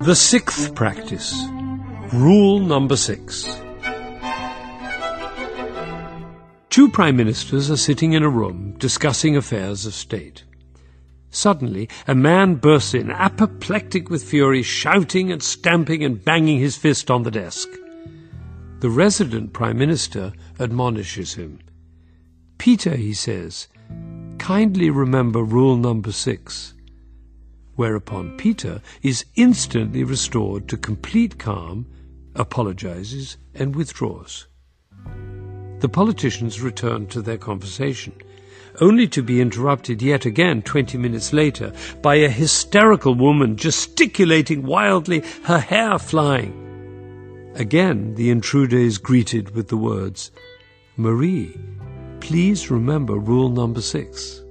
The sixth practice. Rule number six. Two prime ministers are sitting in a room discussing affairs of state. Suddenly, a man bursts in, apoplectic with fury, shouting and stamping and banging his fist on the desk. The resident prime minister admonishes him. Peter, he says, kindly remember rule number six whereupon Peter is instantly restored to complete calm, apologizes, and withdraws. The politicians return to their conversation, only to be interrupted yet again twenty minutes later by a hysterical woman gesticulating wildly, her hair flying. Again the intruder is greeted with the words, Marie, please remember rule number six.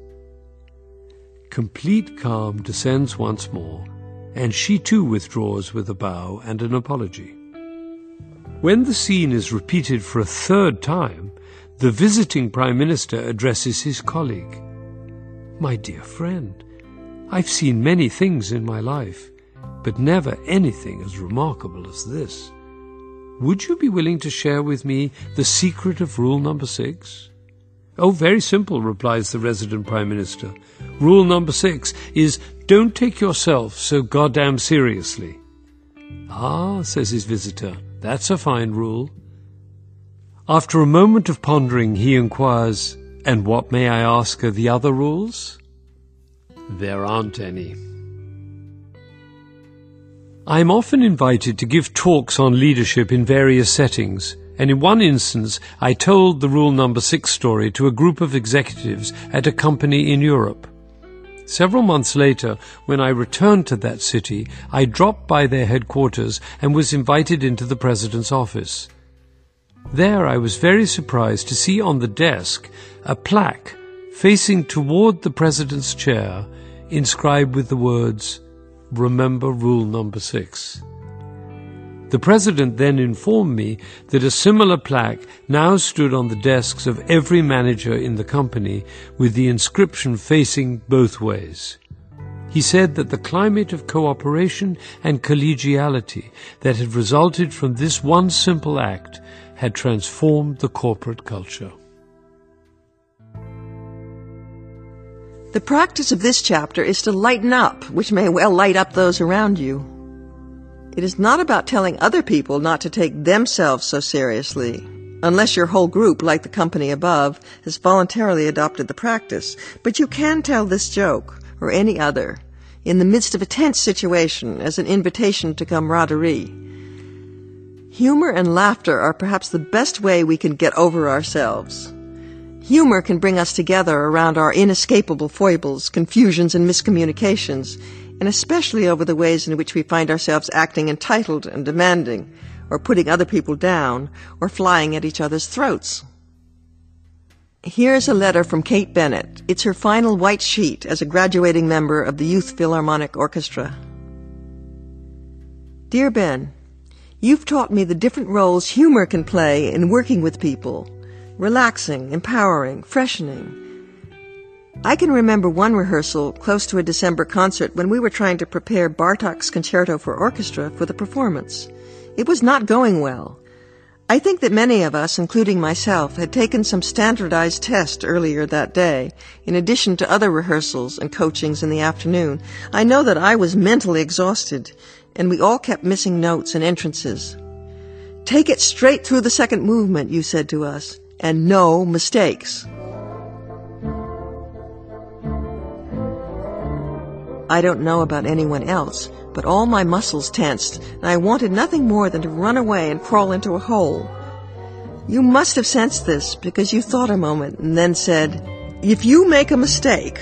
Complete calm descends once more, and she too withdraws with a bow and an apology. When the scene is repeated for a third time, the visiting Prime Minister addresses his colleague. My dear friend, I've seen many things in my life, but never anything as remarkable as this. Would you be willing to share with me the secret of rule number six? Oh, very simple, replies the resident Prime Minister. Rule number six is don't take yourself so goddamn seriously. Ah, says his visitor, that's a fine rule. After a moment of pondering, he inquires, and what may I ask are the other rules? There aren't any. I am often invited to give talks on leadership in various settings and in one instance I told the rule number six story to a group of executives at a company in Europe. Several months later, when I returned to that city, I dropped by their headquarters and was invited into the President's office. There I was very surprised to see on the desk a plaque facing toward the President's chair inscribed with the words, Remember Rule Number Six. The President then informed me that a similar plaque now stood on the desks of every manager in the company with the inscription facing both ways. He said that the climate of cooperation and collegiality that had resulted from this one simple act had transformed the corporate culture. The practice of this chapter is to lighten up, which may well light up those around you. It is not about telling other people not to take themselves so seriously, unless your whole group, like the company above, has voluntarily adopted the practice. But you can tell this joke, or any other, in the midst of a tense situation as an invitation to camaraderie. Humor and laughter are perhaps the best way we can get over ourselves. Humor can bring us together around our inescapable foibles, confusions, and miscommunications, and especially over the ways in which we find ourselves acting entitled and demanding, or putting other people down, or flying at each other's throats. Here's a letter from Kate Bennett. It's her final white sheet as a graduating member of the Youth Philharmonic Orchestra. Dear Ben, you've taught me the different roles humor can play in working with people. Relaxing, empowering, freshening, I can remember one rehearsal close to a December concert when we were trying to prepare Bartok's Concerto for Orchestra for the performance. It was not going well. I think that many of us, including myself, had taken some standardized test earlier that day, in addition to other rehearsals and coachings in the afternoon. I know that I was mentally exhausted, and we all kept missing notes and entrances. Take it straight through the second movement, you said to us, and no mistakes. I don't know about anyone else, but all my muscles tensed, and I wanted nothing more than to run away and crawl into a hole. You must have sensed this because you thought a moment and then said, If you make a mistake,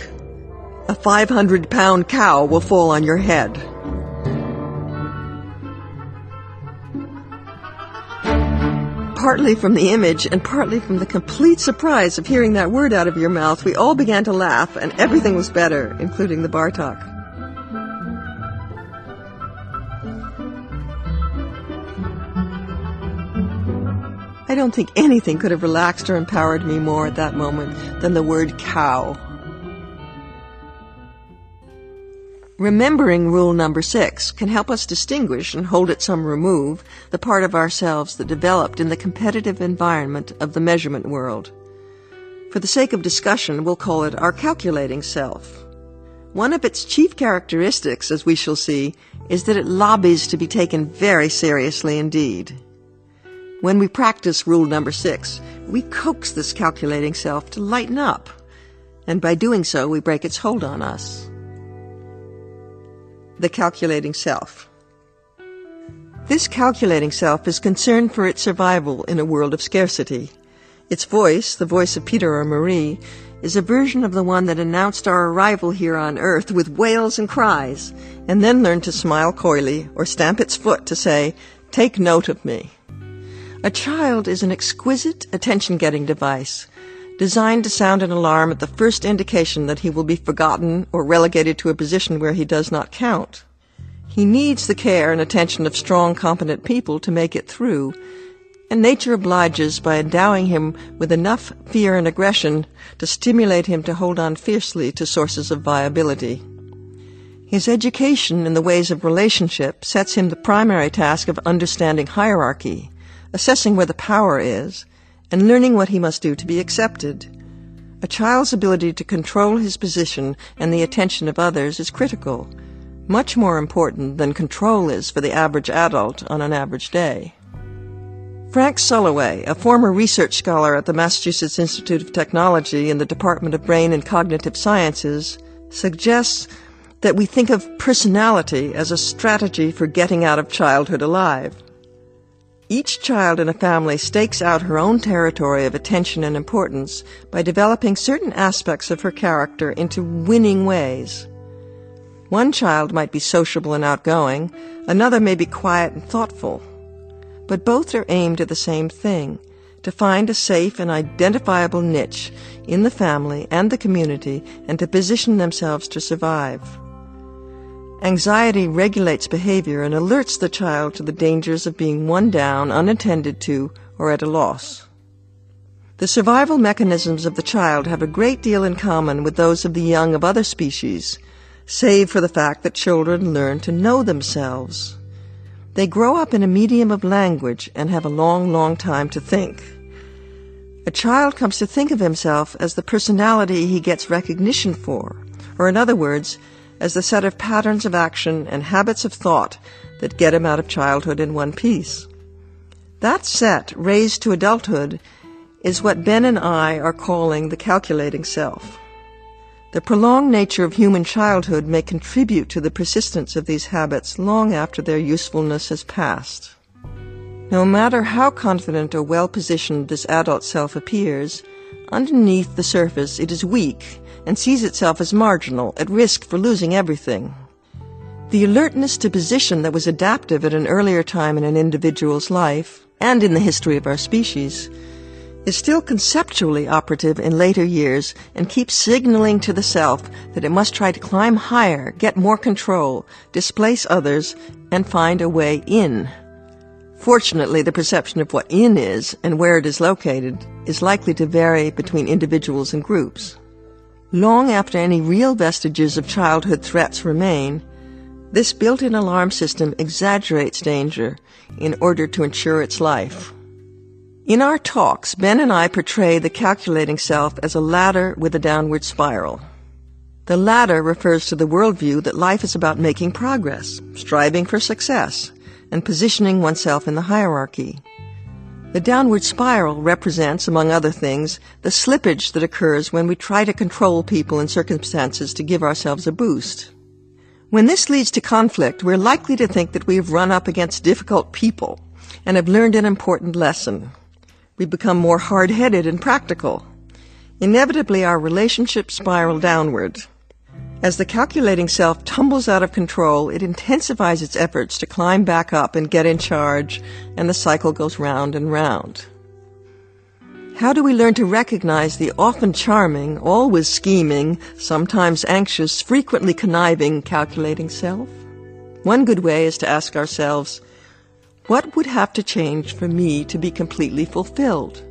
a 500 pound cow will fall on your head. Partly from the image and partly from the complete surprise of hearing that word out of your mouth, we all began to laugh and everything was better, including the Bartok. I don't think anything could have relaxed or empowered me more at that moment than the word cow. Remembering rule number six can help us distinguish and hold at some remove the part of ourselves that developed in the competitive environment of the measurement world. For the sake of discussion, we'll call it our calculating self. One of its chief characteristics, as we shall see, is that it lobbies to be taken very seriously indeed. When we practice rule number six, we coax this calculating self to lighten up, and by doing so, we break its hold on us the calculating self. This calculating self is concerned for its survival in a world of scarcity. Its voice, the voice of Peter or Marie, is a version of the one that announced our arrival here on earth with wails and cries, and then learned to smile coyly or stamp its foot to say, Take note of me. A child is an exquisite attention getting device designed to sound an alarm at the first indication that he will be forgotten or relegated to a position where he does not count. He needs the care and attention of strong, competent people to make it through, and nature obliges by endowing him with enough fear and aggression to stimulate him to hold on fiercely to sources of viability. His education in the ways of relationship sets him the primary task of understanding hierarchy, assessing where the power is, and learning what he must do to be accepted. A child's ability to control his position and the attention of others is critical, much more important than control is for the average adult on an average day. Frank Sulloway, a former research scholar at the Massachusetts Institute of Technology in the Department of Brain and Cognitive Sciences, suggests that we think of personality as a strategy for getting out of childhood alive. Each child in a family stakes out her own territory of attention and importance by developing certain aspects of her character into winning ways. One child might be sociable and outgoing, another may be quiet and thoughtful. But both are aimed at the same thing to find a safe and identifiable niche in the family and the community and to position themselves to survive. Anxiety regulates behavior and alerts the child to the dangers of being one down, unattended to, or at a loss. The survival mechanisms of the child have a great deal in common with those of the young of other species, save for the fact that children learn to know themselves. They grow up in a medium of language and have a long, long time to think. A child comes to think of himself as the personality he gets recognition for, or in other words, as the set of patterns of action and habits of thought that get him out of childhood in one piece. That set, raised to adulthood, is what Ben and I are calling the calculating self. The prolonged nature of human childhood may contribute to the persistence of these habits long after their usefulness has passed. No matter how confident or well positioned this adult self appears, underneath the surface it is weak and sees itself as marginal, at risk for losing everything. The alertness to position that was adaptive at an earlier time in an individual's life, and in the history of our species, is still conceptually operative in later years and keeps signaling to the self that it must try to climb higher, get more control, displace others, and find a way in. Fortunately, the perception of what in is and where it is located is likely to vary between individuals and groups. Long after any real vestiges of childhood threats remain, this built-in alarm system exaggerates danger in order to ensure its life. In our talks, Ben and I portray the calculating self as a ladder with a downward spiral. The ladder refers to the worldview that life is about making progress, striving for success, and positioning oneself in the hierarchy. The downward spiral represents, among other things, the slippage that occurs when we try to control people and circumstances to give ourselves a boost. When this leads to conflict, we're likely to think that we have run up against difficult people and have learned an important lesson. We become more hard-headed and practical. Inevitably, our relationships spiral downward. As the calculating self tumbles out of control, it intensifies its efforts to climb back up and get in charge, and the cycle goes round and round. How do we learn to recognize the often charming, always scheming, sometimes anxious, frequently conniving, calculating self? One good way is to ask ourselves, what would have to change for me to be completely fulfilled?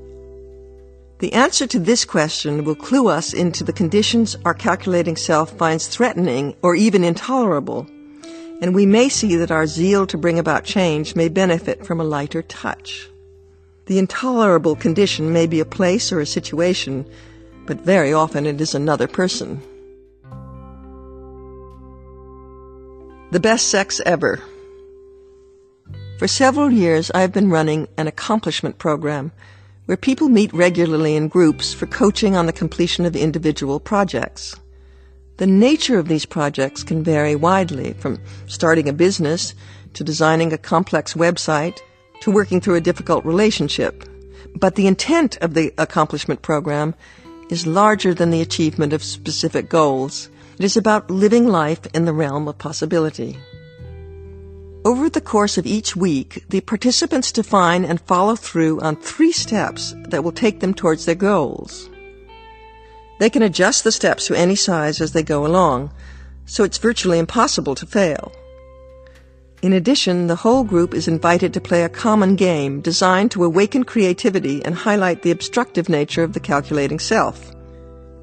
The answer to this question will clue us into the conditions our calculating self finds threatening or even intolerable, and we may see that our zeal to bring about change may benefit from a lighter touch. The intolerable condition may be a place or a situation, but very often it is another person. The best sex ever. For several years, I have been running an accomplishment program where people meet regularly in groups for coaching on the completion of individual projects. The nature of these projects can vary widely, from starting a business to designing a complex website to working through a difficult relationship. But the intent of the accomplishment program is larger than the achievement of specific goals. It is about living life in the realm of possibility. Over the course of each week, the participants define and follow through on three steps that will take them towards their goals. They can adjust the steps to any size as they go along, so it's virtually impossible to fail. In addition, the whole group is invited to play a common game designed to awaken creativity and highlight the obstructive nature of the calculating self.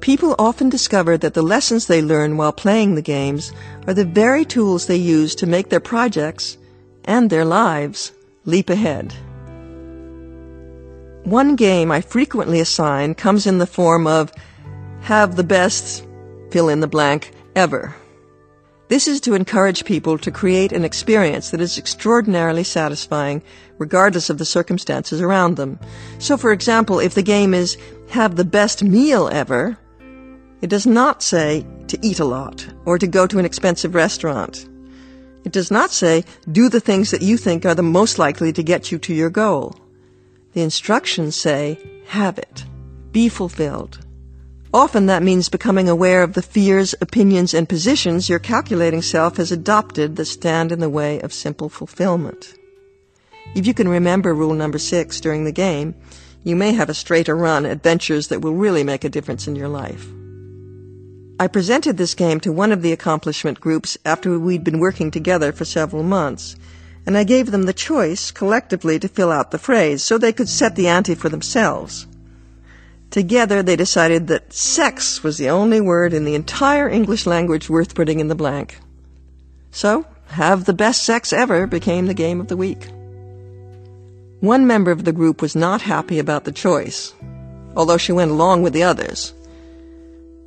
People often discover that the lessons they learn while playing the games are the very tools they use to make their projects and their lives leap ahead. One game I frequently assign comes in the form of have the best fill in the blank ever. This is to encourage people to create an experience that is extraordinarily satisfying regardless of the circumstances around them. So for example, if the game is have the best meal ever, it does not say to eat a lot or to go to an expensive restaurant. It does not say do the things that you think are the most likely to get you to your goal. The instructions say have it. Be fulfilled. Often that means becoming aware of the fears, opinions, and positions your calculating self has adopted that stand in the way of simple fulfillment. If you can remember rule number six during the game, you may have a straighter run at ventures that will really make a difference in your life. I presented this game to one of the accomplishment groups after we'd been working together for several months, and I gave them the choice collectively to fill out the phrase so they could set the ante for themselves. Together they decided that sex was the only word in the entire English language worth putting in the blank. So, have the best sex ever became the game of the week. One member of the group was not happy about the choice, although she went along with the others.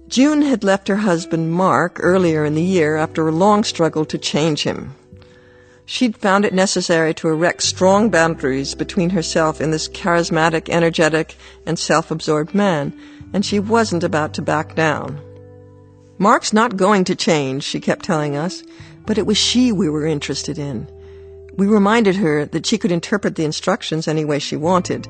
June had left her husband Mark earlier in the year after a long struggle to change him. She'd found it necessary to erect strong boundaries between herself and this charismatic, energetic, and self-absorbed man, and she wasn't about to back down. Mark's not going to change, she kept telling us, but it was she we were interested in. We reminded her that she could interpret the instructions any way she wanted.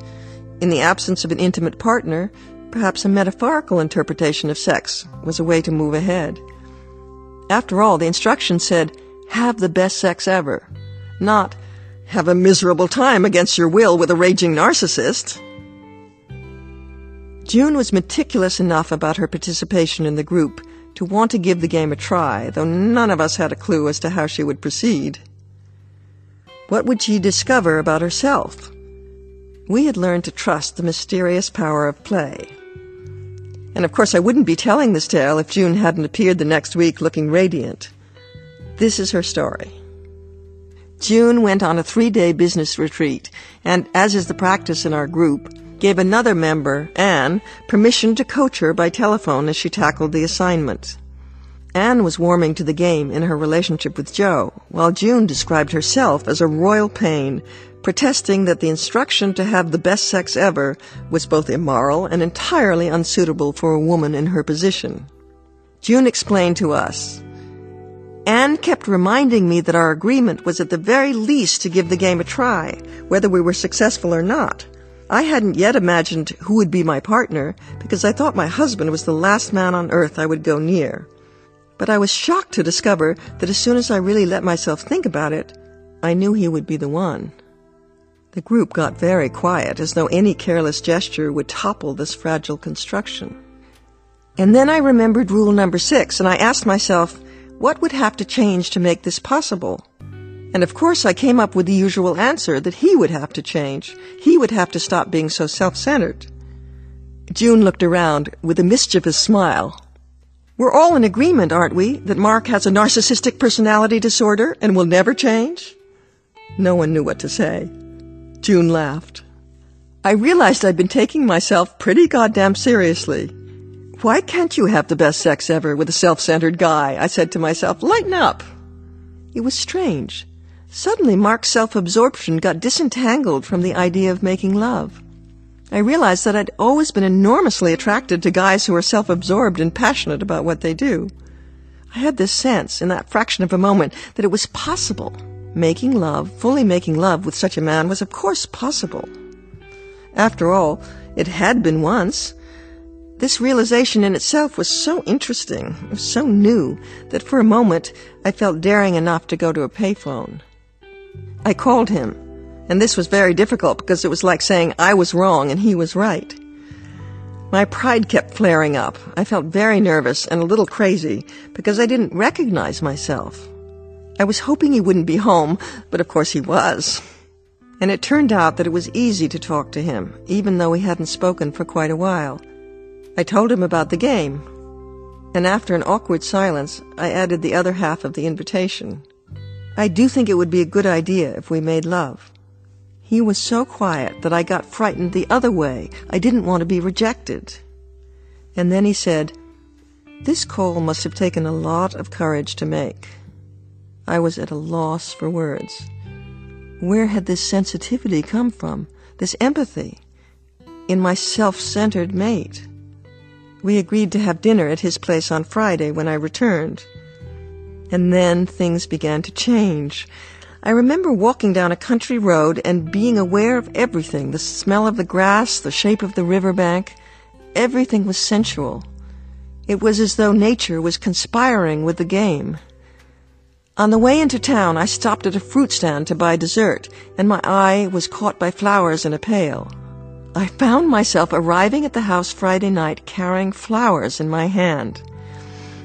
In the absence of an intimate partner, Perhaps a metaphorical interpretation of sex was a way to move ahead. After all, the instruction said, have the best sex ever, not have a miserable time against your will with a raging narcissist. June was meticulous enough about her participation in the group to want to give the game a try, though none of us had a clue as to how she would proceed. What would she discover about herself? We had learned to trust the mysterious power of play. And of course, I wouldn't be telling this tale if June hadn't appeared the next week looking radiant. This is her story. June went on a three day business retreat, and as is the practice in our group, gave another member, Anne, permission to coach her by telephone as she tackled the assignment. Anne was warming to the game in her relationship with Joe, while June described herself as a royal pain, protesting that the instruction to have the best sex ever was both immoral and entirely unsuitable for a woman in her position. June explained to us, Anne kept reminding me that our agreement was at the very least to give the game a try, whether we were successful or not. I hadn't yet imagined who would be my partner because I thought my husband was the last man on earth I would go near. But I was shocked to discover that as soon as I really let myself think about it, I knew he would be the one. The group got very quiet, as though any careless gesture would topple this fragile construction. And then I remembered rule number six, and I asked myself, what would have to change to make this possible? And of course I came up with the usual answer that he would have to change. He would have to stop being so self-centered. June looked around with a mischievous smile. We're all in agreement, aren't we, that Mark has a narcissistic personality disorder and will never change? No one knew what to say. June laughed. I realized I'd been taking myself pretty goddamn seriously. Why can't you have the best sex ever with a self-centered guy? I said to myself, lighten up. It was strange. Suddenly Mark's self-absorption got disentangled from the idea of making love. I realized that I'd always been enormously attracted to guys who are self-absorbed and passionate about what they do. I had this sense, in that fraction of a moment, that it was possible. Making love, fully making love with such a man was of course possible. After all, it had been once. This realization in itself was so interesting, so new, that for a moment I felt daring enough to go to a payphone. I called him, and this was very difficult because it was like saying I was wrong and he was right. My pride kept flaring up. I felt very nervous and a little crazy because I didn't recognize myself. I was hoping he wouldn't be home, but of course he was. And it turned out that it was easy to talk to him, even though we hadn't spoken for quite a while. I told him about the game. And after an awkward silence, I added the other half of the invitation. I do think it would be a good idea if we made love. He was so quiet that I got frightened the other way. I didn't want to be rejected. And then he said, This call must have taken a lot of courage to make. I was at a loss for words. Where had this sensitivity come from? This empathy? In my self-centered mate? We agreed to have dinner at his place on Friday when I returned. And then things began to change. I remember walking down a country road and being aware of everything the smell of the grass, the shape of the riverbank. Everything was sensual. It was as though nature was conspiring with the game. On the way into town, I stopped at a fruit stand to buy dessert, and my eye was caught by flowers in a pail. I found myself arriving at the house Friday night carrying flowers in my hand.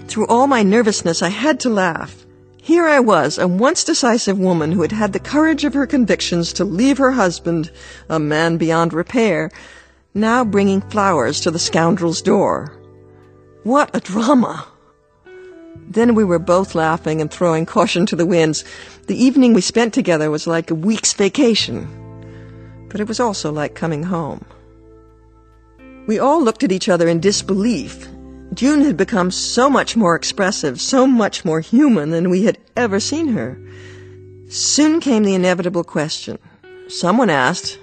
Through all my nervousness, I had to laugh. Here I was, a once decisive woman who had had the courage of her convictions to leave her husband, a man beyond repair, now bringing flowers to the scoundrel's door. What a drama! Then we were both laughing and throwing caution to the winds. The evening we spent together was like a week's vacation but it was also like coming home. We all looked at each other in disbelief. June had become so much more expressive, so much more human than we had ever seen her. Soon came the inevitable question. Someone asked,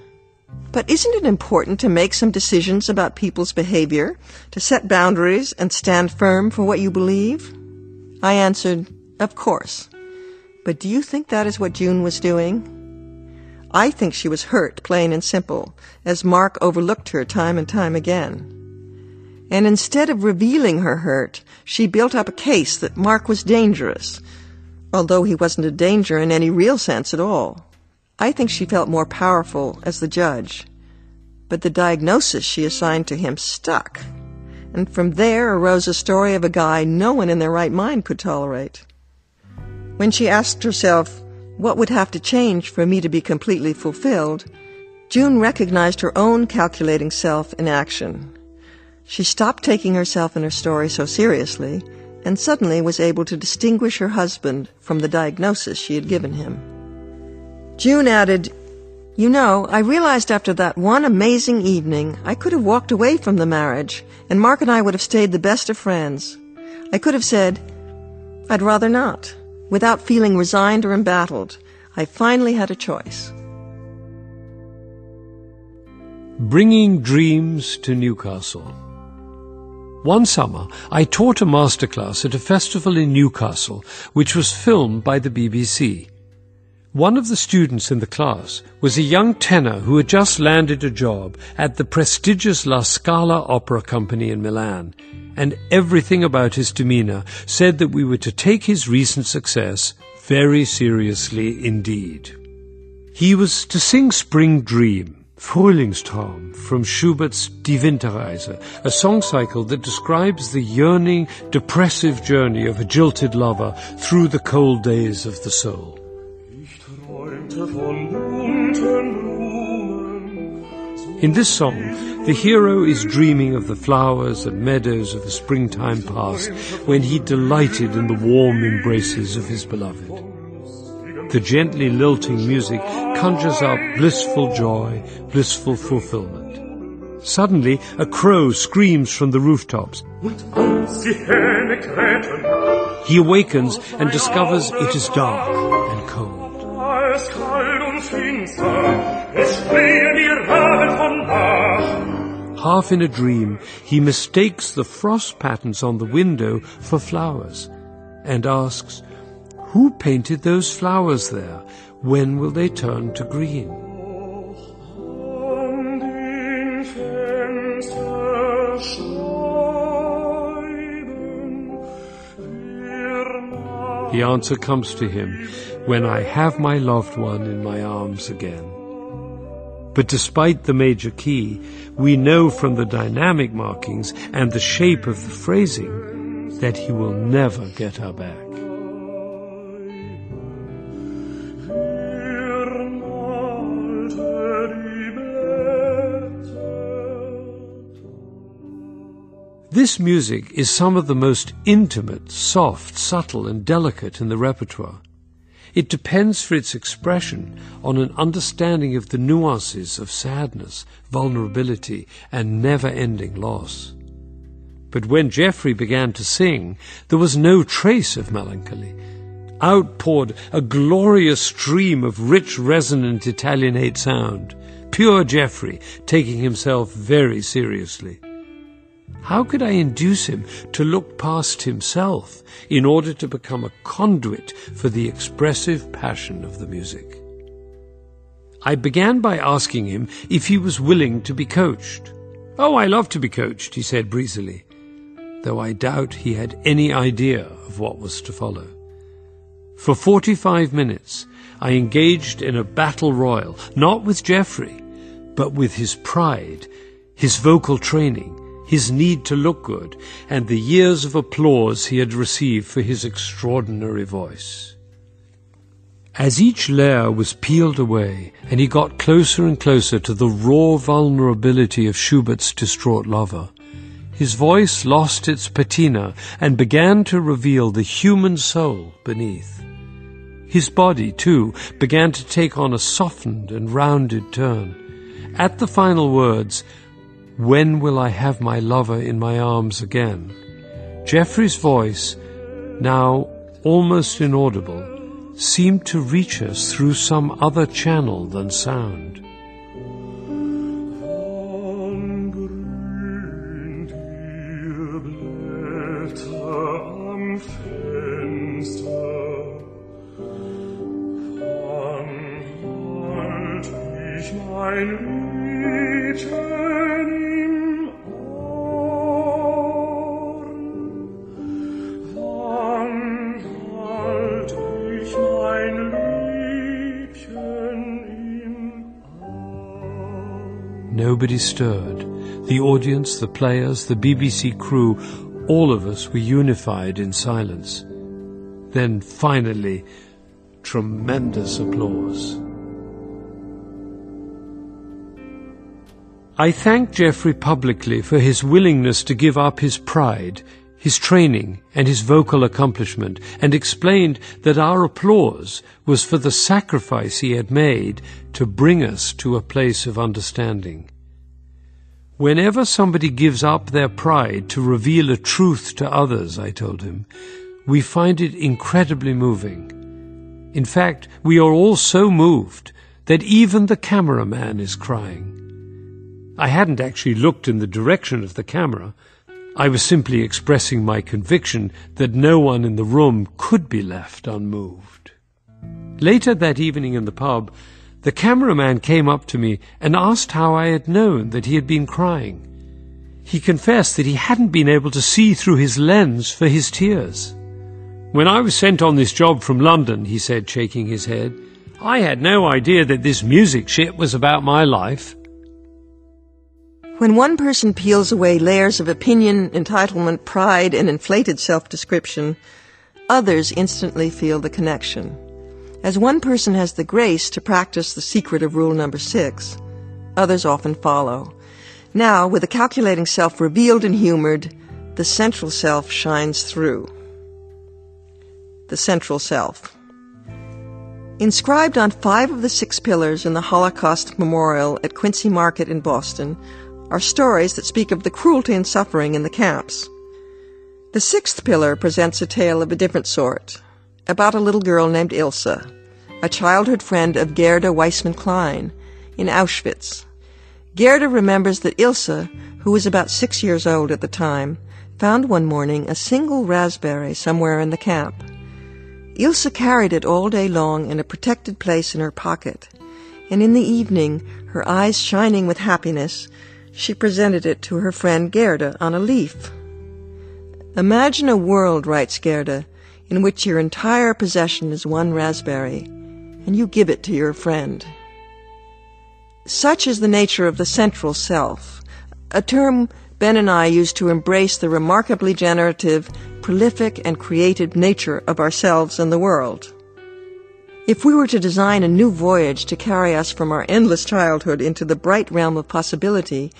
but isn't it important to make some decisions about people's behavior, to set boundaries and stand firm for what you believe? I answered, of course. But do you think that is what June was doing? I think she was hurt, plain and simple, as Mark overlooked her time and time again. And instead of revealing her hurt, she built up a case that Mark was dangerous, although he wasn't a danger in any real sense at all. I think she felt more powerful as the judge. But the diagnosis she assigned to him stuck. And from there arose a story of a guy no one in their right mind could tolerate. When she asked herself, what would have to change for me to be completely fulfilled, June recognized her own calculating self in action. She stopped taking herself and her story so seriously and suddenly was able to distinguish her husband from the diagnosis she had given him. June added, You know, I realized after that one amazing evening I could have walked away from the marriage and Mark and I would have stayed the best of friends. I could have said, I'd rather not. Without feeling resigned or embattled, I finally had a choice. Bringing Dreams to Newcastle. One summer, I taught a masterclass at a festival in Newcastle, which was filmed by the BBC. One of the students in the class was a young tenor who had just landed a job at the prestigious La Scala Opera Company in Milan and everything about his demeanor said that we were to take his recent success very seriously indeed. He was to sing Spring Dream, Frühlingstraum, from Schubert's Die Winterreise, a song cycle that describes the yearning, depressive journey of a jilted lover through the cold days of the soul. In this song, the hero is dreaming of the flowers and meadows of a springtime past when he delighted in the warm embraces of his beloved. The gently lilting music conjures up blissful joy, blissful fulfillment. Suddenly, a crow screams from the rooftops. He awakens and discovers it is dark. Half in a dream, he mistakes the frost patterns on the window for flowers and asks, Who painted those flowers there? When will they turn to green? The answer comes to him when I have my loved one in my arms again. But despite the major key, we know from the dynamic markings and the shape of the phrasing that he will never get her back. This music is some of the most intimate, soft, subtle, and delicate in the repertoire. It depends for its expression on an understanding of the nuances of sadness, vulnerability, and never-ending loss. But when Geoffrey began to sing, there was no trace of melancholy. Out poured a glorious stream of rich, resonant Italianate sound, pure Geoffrey taking himself very seriously. How could I induce him to look past himself in order to become a conduit for the expressive passion of the music? I began by asking him if he was willing to be coached. Oh, I love to be coached, he said breezily, though I doubt he had any idea of what was to follow. For 45 minutes, I engaged in a battle royal, not with Geoffrey, but with his pride, his vocal training, his need to look good, and the years of applause he had received for his extraordinary voice. As each layer was peeled away, and he got closer and closer to the raw vulnerability of Schubert's distraught lover, his voice lost its patina and began to reveal the human soul beneath. His body, too, began to take on a softened and rounded turn. At the final words, when will I have my lover in my arms again? Geoffrey's voice, now almost inaudible, seemed to reach us through some other channel than sound. Nobody stirred. The audience, the players, the BBC crew, all of us were unified in silence. Then finally, tremendous applause. I thanked Geoffrey publicly for his willingness to give up his pride, his training and his vocal accomplishment and explained that our applause was for the sacrifice he had made to bring us to a place of understanding. Whenever somebody gives up their pride to reveal a truth to others, I told him, we find it incredibly moving. In fact, we are all so moved that even the cameraman is crying. I hadn't actually looked in the direction of the camera, I was simply expressing my conviction that no one in the room could be left unmoved. Later that evening in the pub, the cameraman came up to me and asked how I had known that he had been crying. He confessed that he hadn't been able to see through his lens for his tears. When I was sent on this job from London, he said, shaking his head, I had no idea that this music shit was about my life. When one person peels away layers of opinion, entitlement, pride, and inflated self-description, others instantly feel the connection. As one person has the grace to practice the secret of rule number six, others often follow. Now, with the calculating self revealed and humored, the central self shines through. The central self. Inscribed on five of the six pillars in the Holocaust Memorial at Quincy Market in Boston are stories that speak of the cruelty and suffering in the camps. The sixth pillar presents a tale of a different sort, about a little girl named Ilse, a childhood friend of Gerda Weissmann Klein in Auschwitz. Gerda remembers that Ilse, who was about six years old at the time, found one morning a single raspberry somewhere in the camp. Ilse carried it all day long in a protected place in her pocket, and in the evening, her eyes shining with happiness, she presented it to her friend Gerda on a leaf. Imagine a world, writes Gerda, in which your entire possession is one raspberry, and you give it to your friend. Such is the nature of the central self, a term Ben and I use to embrace the remarkably generative, prolific, and creative nature of ourselves and the world. If we were to design a new voyage to carry us from our endless childhood into the bright realm of possibility,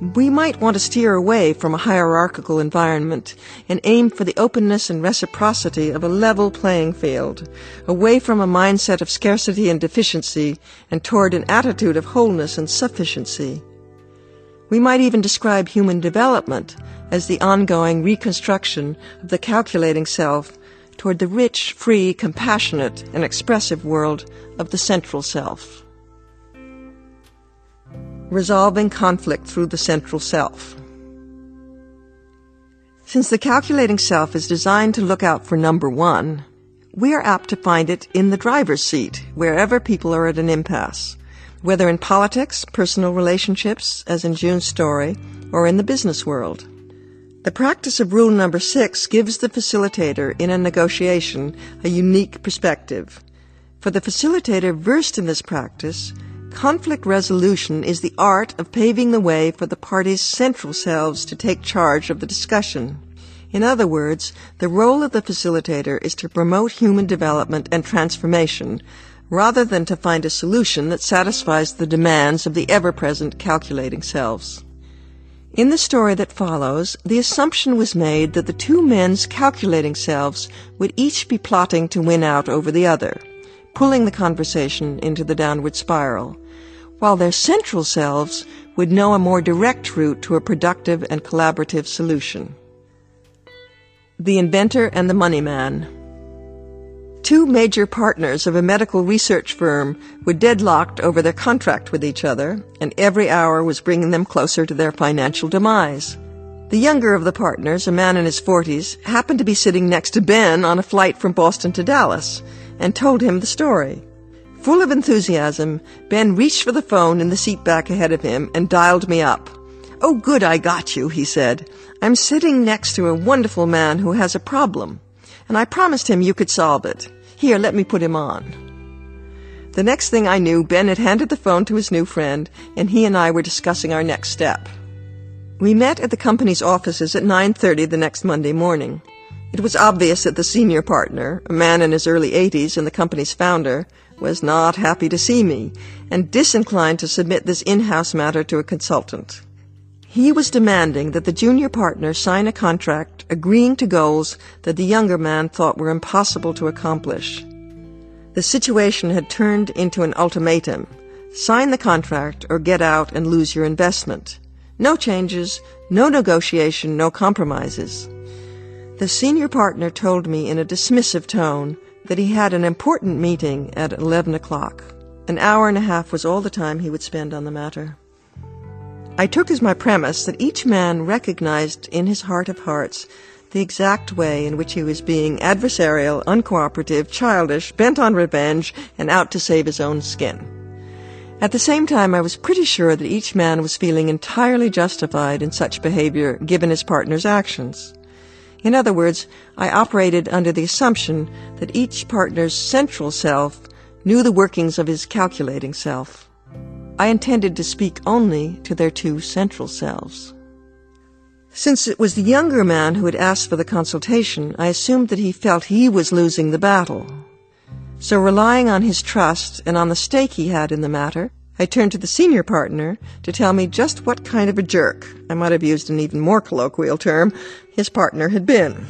we might want to steer away from a hierarchical environment and aim for the openness and reciprocity of a level playing field, away from a mindset of scarcity and deficiency and toward an attitude of wholeness and sufficiency. We might even describe human development as the ongoing reconstruction of the calculating self toward the rich, free, compassionate, and expressive world of the central self. Resolving conflict through the central self. Since the calculating self is designed to look out for number one, we are apt to find it in the driver's seat wherever people are at an impasse whether in politics, personal relationships, as in June's story, or in the business world. The practice of rule number six gives the facilitator in a negotiation a unique perspective. For the facilitator versed in this practice, conflict resolution is the art of paving the way for the parties' central selves to take charge of the discussion. In other words, the role of the facilitator is to promote human development and transformation rather than to find a solution that satisfies the demands of the ever-present calculating selves. In the story that follows, the assumption was made that the two men's calculating selves would each be plotting to win out over the other, pulling the conversation into the downward spiral, while their central selves would know a more direct route to a productive and collaborative solution. The Inventor and the Money Man Two major partners of a medical research firm were deadlocked over their contract with each other, and every hour was bringing them closer to their financial demise. The younger of the partners, a man in his forties, happened to be sitting next to Ben on a flight from Boston to Dallas, and told him the story. Full of enthusiasm, Ben reached for the phone in the seat back ahead of him and dialed me up. Oh, good, I got you, he said. I'm sitting next to a wonderful man who has a problem, and I promised him you could solve it. Here, let me put him on. The next thing I knew, Ben had handed the phone to his new friend, and he and I were discussing our next step. We met at the company's offices at 9.30 the next Monday morning. It was obvious that the senior partner, a man in his early 80s and the company's founder, was not happy to see me, and disinclined to submit this in-house matter to a consultant. He was demanding that the junior partner sign a contract agreeing to goals that the younger man thought were impossible to accomplish. The situation had turned into an ultimatum. Sign the contract or get out and lose your investment. No changes, no negotiation, no compromises. The senior partner told me in a dismissive tone that he had an important meeting at 11 o'clock. An hour and a half was all the time he would spend on the matter. I took as my premise that each man recognized in his heart of hearts the exact way in which he was being adversarial, uncooperative, childish, bent on revenge, and out to save his own skin. At the same time, I was pretty sure that each man was feeling entirely justified in such behavior given his partner's actions. In other words, I operated under the assumption that each partner's central self knew the workings of his calculating self. I intended to speak only to their two central selves. Since it was the younger man who had asked for the consultation, I assumed that he felt he was losing the battle. So relying on his trust and on the stake he had in the matter, I turned to the senior partner to tell me just what kind of a jerk, I might have used an even more colloquial term, his partner had been.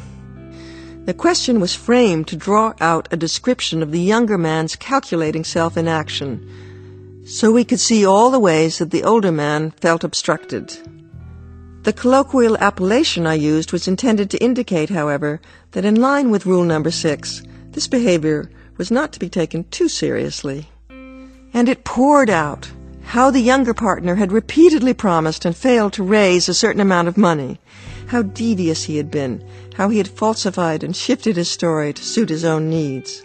The question was framed to draw out a description of the younger man's calculating self in action, so we could see all the ways that the older man felt obstructed. The colloquial appellation I used was intended to indicate, however, that in line with rule number six, this behavior was not to be taken too seriously. And it poured out how the younger partner had repeatedly promised and failed to raise a certain amount of money, how devious he had been, how he had falsified and shifted his story to suit his own needs.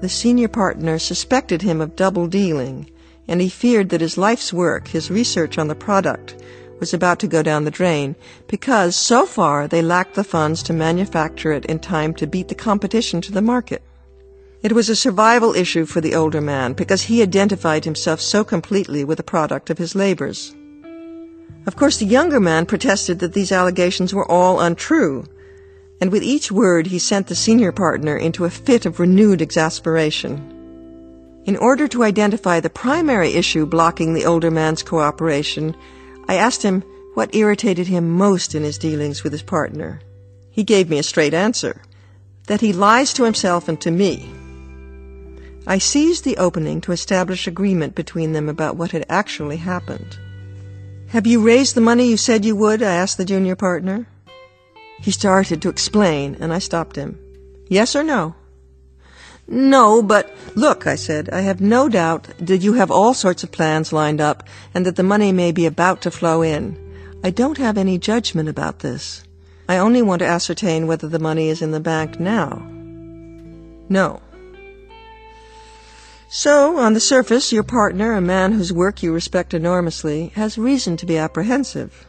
The senior partner suspected him of double dealing, and he feared that his life's work, his research on the product, was about to go down the drain because so far they lacked the funds to manufacture it in time to beat the competition to the market. It was a survival issue for the older man because he identified himself so completely with the product of his labors. Of course, the younger man protested that these allegations were all untrue, and with each word he sent the senior partner into a fit of renewed exasperation. In order to identify the primary issue blocking the older man's cooperation, I asked him what irritated him most in his dealings with his partner. He gave me a straight answer that he lies to himself and to me. I seized the opening to establish agreement between them about what had actually happened. Have you raised the money you said you would? I asked the junior partner. He started to explain, and I stopped him. Yes or no? No, but look, I said, I have no doubt that you have all sorts of plans lined up and that the money may be about to flow in. I don't have any judgment about this. I only want to ascertain whether the money is in the bank now. No. So, on the surface, your partner, a man whose work you respect enormously, has reason to be apprehensive.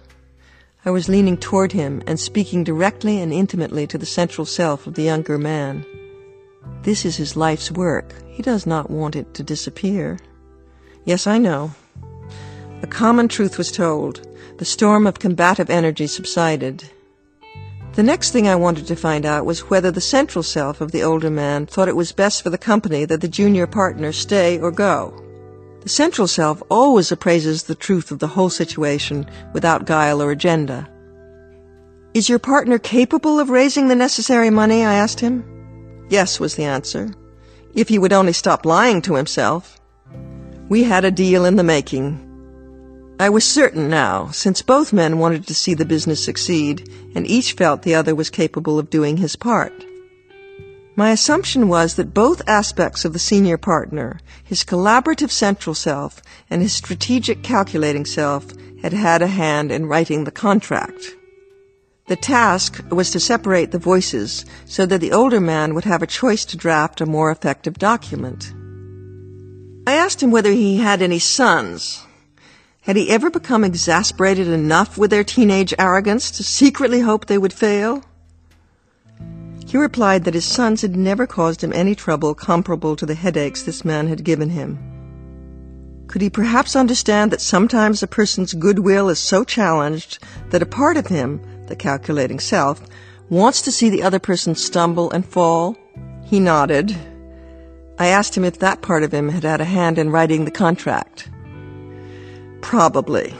I was leaning toward him and speaking directly and intimately to the central self of the younger man. This is his life's work. He does not want it to disappear. Yes, I know. A common truth was told. The storm of combative energy subsided. The next thing I wanted to find out was whether the central self of the older man thought it was best for the company that the junior partner stay or go. The central self always appraises the truth of the whole situation without guile or agenda. Is your partner capable of raising the necessary money? I asked him. Yes, was the answer. If he would only stop lying to himself. We had a deal in the making. I was certain now, since both men wanted to see the business succeed, and each felt the other was capable of doing his part. My assumption was that both aspects of the senior partner, his collaborative central self and his strategic calculating self, had had a hand in writing the contract. The task was to separate the voices so that the older man would have a choice to draft a more effective document. I asked him whether he had any sons. Had he ever become exasperated enough with their teenage arrogance to secretly hope they would fail? He replied that his sons had never caused him any trouble comparable to the headaches this man had given him. Could he perhaps understand that sometimes a person's goodwill is so challenged that a part of him the calculating self, wants to see the other person stumble and fall? He nodded. I asked him if that part of him had had a hand in writing the contract. Probably.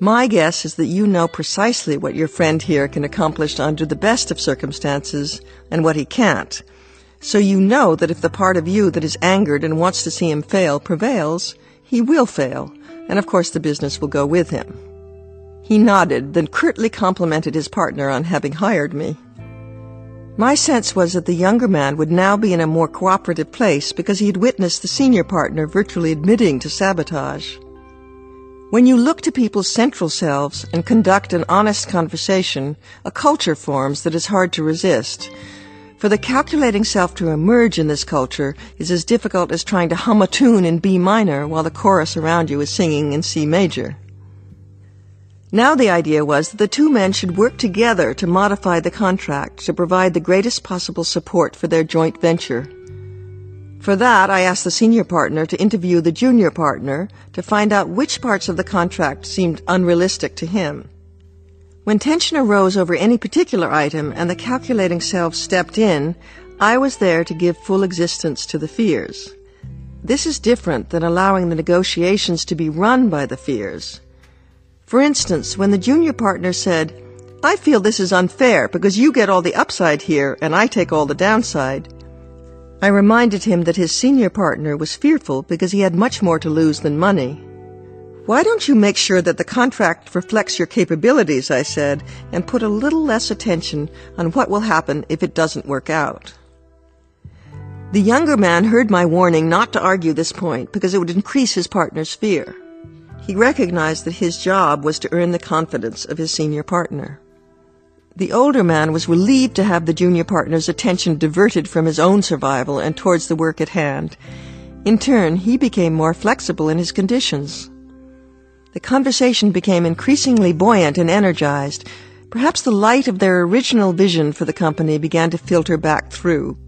My guess is that you know precisely what your friend here can accomplish under the best of circumstances and what he can't. So you know that if the part of you that is angered and wants to see him fail prevails, he will fail, and of course the business will go with him. He nodded, then curtly complimented his partner on having hired me. My sense was that the younger man would now be in a more cooperative place because he had witnessed the senior partner virtually admitting to sabotage. When you look to people's central selves and conduct an honest conversation, a culture forms that is hard to resist. For the calculating self to emerge in this culture is as difficult as trying to hum a tune in B minor while the chorus around you is singing in C major. Now the idea was that the two men should work together to modify the contract to provide the greatest possible support for their joint venture. For that, I asked the senior partner to interview the junior partner to find out which parts of the contract seemed unrealistic to him. When tension arose over any particular item and the calculating self stepped in, I was there to give full existence to the fears. This is different than allowing the negotiations to be run by the fears. For instance, when the junior partner said, I feel this is unfair because you get all the upside here and I take all the downside, I reminded him that his senior partner was fearful because he had much more to lose than money. Why don't you make sure that the contract reflects your capabilities, I said, and put a little less attention on what will happen if it doesn't work out? The younger man heard my warning not to argue this point because it would increase his partner's fear. He recognized that his job was to earn the confidence of his senior partner. The older man was relieved to have the junior partner's attention diverted from his own survival and towards the work at hand. In turn, he became more flexible in his conditions. The conversation became increasingly buoyant and energized. Perhaps the light of their original vision for the company began to filter back through.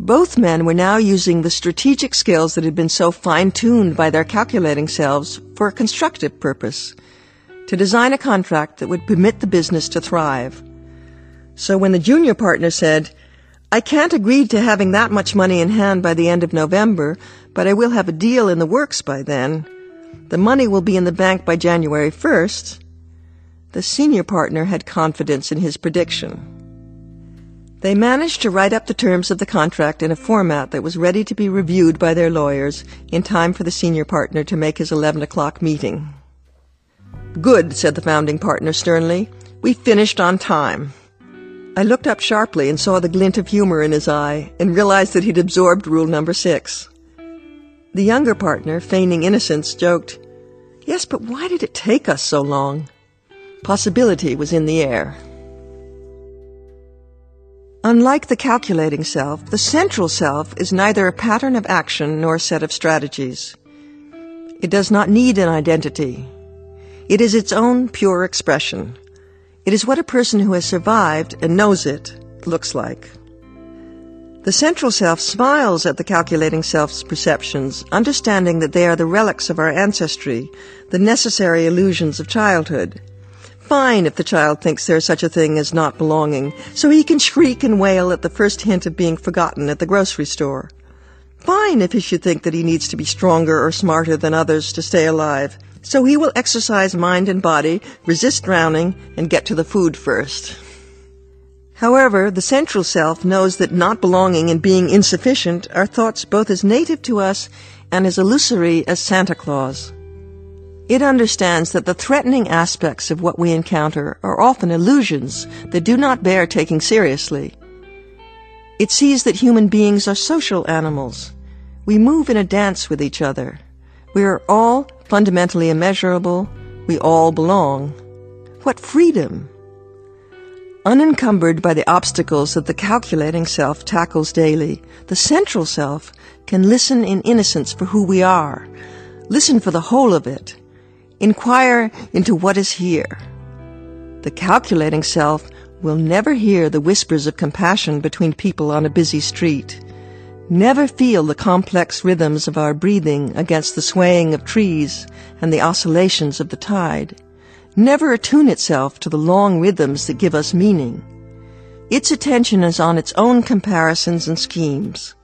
Both men were now using the strategic skills that had been so fine-tuned by their calculating selves for a constructive purpose, to design a contract that would permit the business to thrive. So when the junior partner said, I can't agree to having that much money in hand by the end of November, but I will have a deal in the works by then. The money will be in the bank by January 1st. The senior partner had confidence in his prediction. They managed to write up the terms of the contract in a format that was ready to be reviewed by their lawyers in time for the senior partner to make his 11 o'clock meeting. Good, said the founding partner sternly. We finished on time. I looked up sharply and saw the glint of humor in his eye and realized that he'd absorbed rule number six. The younger partner, feigning innocence, joked, Yes, but why did it take us so long? Possibility was in the air. Unlike the calculating self, the central self is neither a pattern of action nor a set of strategies. It does not need an identity. It is its own pure expression. It is what a person who has survived and knows it looks like. The central self smiles at the calculating self's perceptions, understanding that they are the relics of our ancestry, the necessary illusions of childhood fine if the child thinks there's such a thing as not belonging, so he can shriek and wail at the first hint of being forgotten at the grocery store. Fine if he should think that he needs to be stronger or smarter than others to stay alive, so he will exercise mind and body, resist drowning, and get to the food first. However, the central self knows that not belonging and being insufficient are thoughts both as native to us and as illusory as Santa Claus. It understands that the threatening aspects of what we encounter are often illusions that do not bear taking seriously. It sees that human beings are social animals. We move in a dance with each other. We are all fundamentally immeasurable. We all belong. What freedom! Unencumbered by the obstacles that the calculating self tackles daily, the central self can listen in innocence for who we are, listen for the whole of it, Inquire into what is here. The calculating self will never hear the whispers of compassion between people on a busy street, never feel the complex rhythms of our breathing against the swaying of trees and the oscillations of the tide, never attune itself to the long rhythms that give us meaning. Its attention is on its own comparisons and schemes.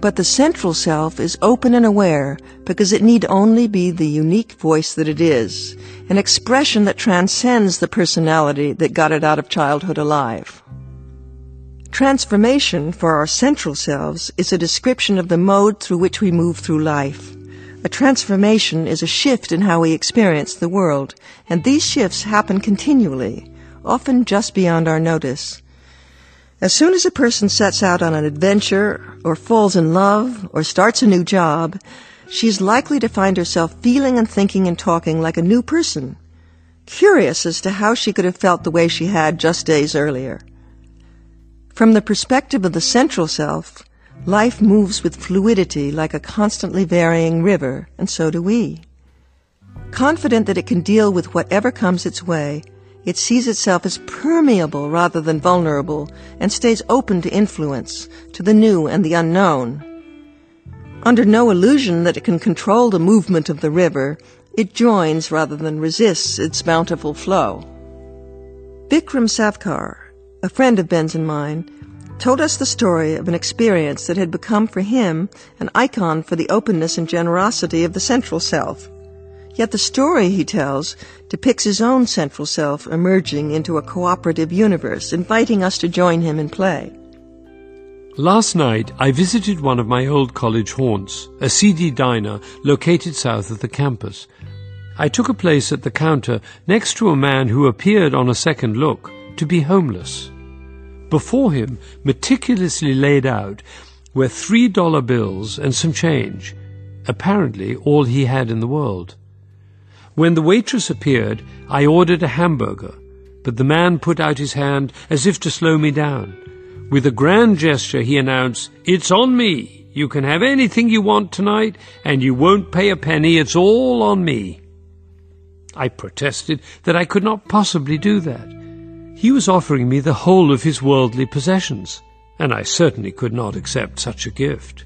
But the central self is open and aware because it need only be the unique voice that it is, an expression that transcends the personality that got it out of childhood alive. Transformation for our central selves is a description of the mode through which we move through life. A transformation is a shift in how we experience the world, and these shifts happen continually, often just beyond our notice. As soon as a person sets out on an adventure, or falls in love, or starts a new job, she is likely to find herself feeling and thinking and talking like a new person, curious as to how she could have felt the way she had just days earlier. From the perspective of the central self, life moves with fluidity like a constantly varying river, and so do we. Confident that it can deal with whatever comes its way, it sees itself as permeable rather than vulnerable and stays open to influence, to the new and the unknown. Under no illusion that it can control the movement of the river, it joins rather than resists its bountiful flow. Vikram Savkar, a friend of Ben's and mine, told us the story of an experience that had become for him an icon for the openness and generosity of the central self. Yet the story he tells depicts his own central self emerging into a cooperative universe, inviting us to join him in play. Last night, I visited one of my old college haunts, a seedy diner located south of the campus. I took a place at the counter next to a man who appeared on a second look to be homeless. Before him, meticulously laid out, were three dollar bills and some change, apparently all he had in the world. When the waitress appeared, I ordered a hamburger, but the man put out his hand as if to slow me down. With a grand gesture, he announced, It's on me. You can have anything you want tonight, and you won't pay a penny. It's all on me. I protested that I could not possibly do that. He was offering me the whole of his worldly possessions, and I certainly could not accept such a gift.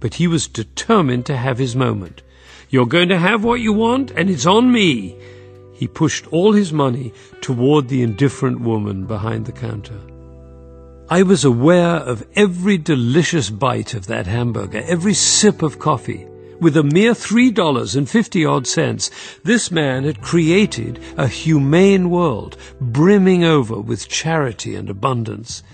But he was determined to have his moment. You're going to have what you want, and it's on me. He pushed all his money toward the indifferent woman behind the counter. I was aware of every delicious bite of that hamburger, every sip of coffee. With a mere three dollars and fifty odd cents, this man had created a humane world, brimming over with charity and abundance.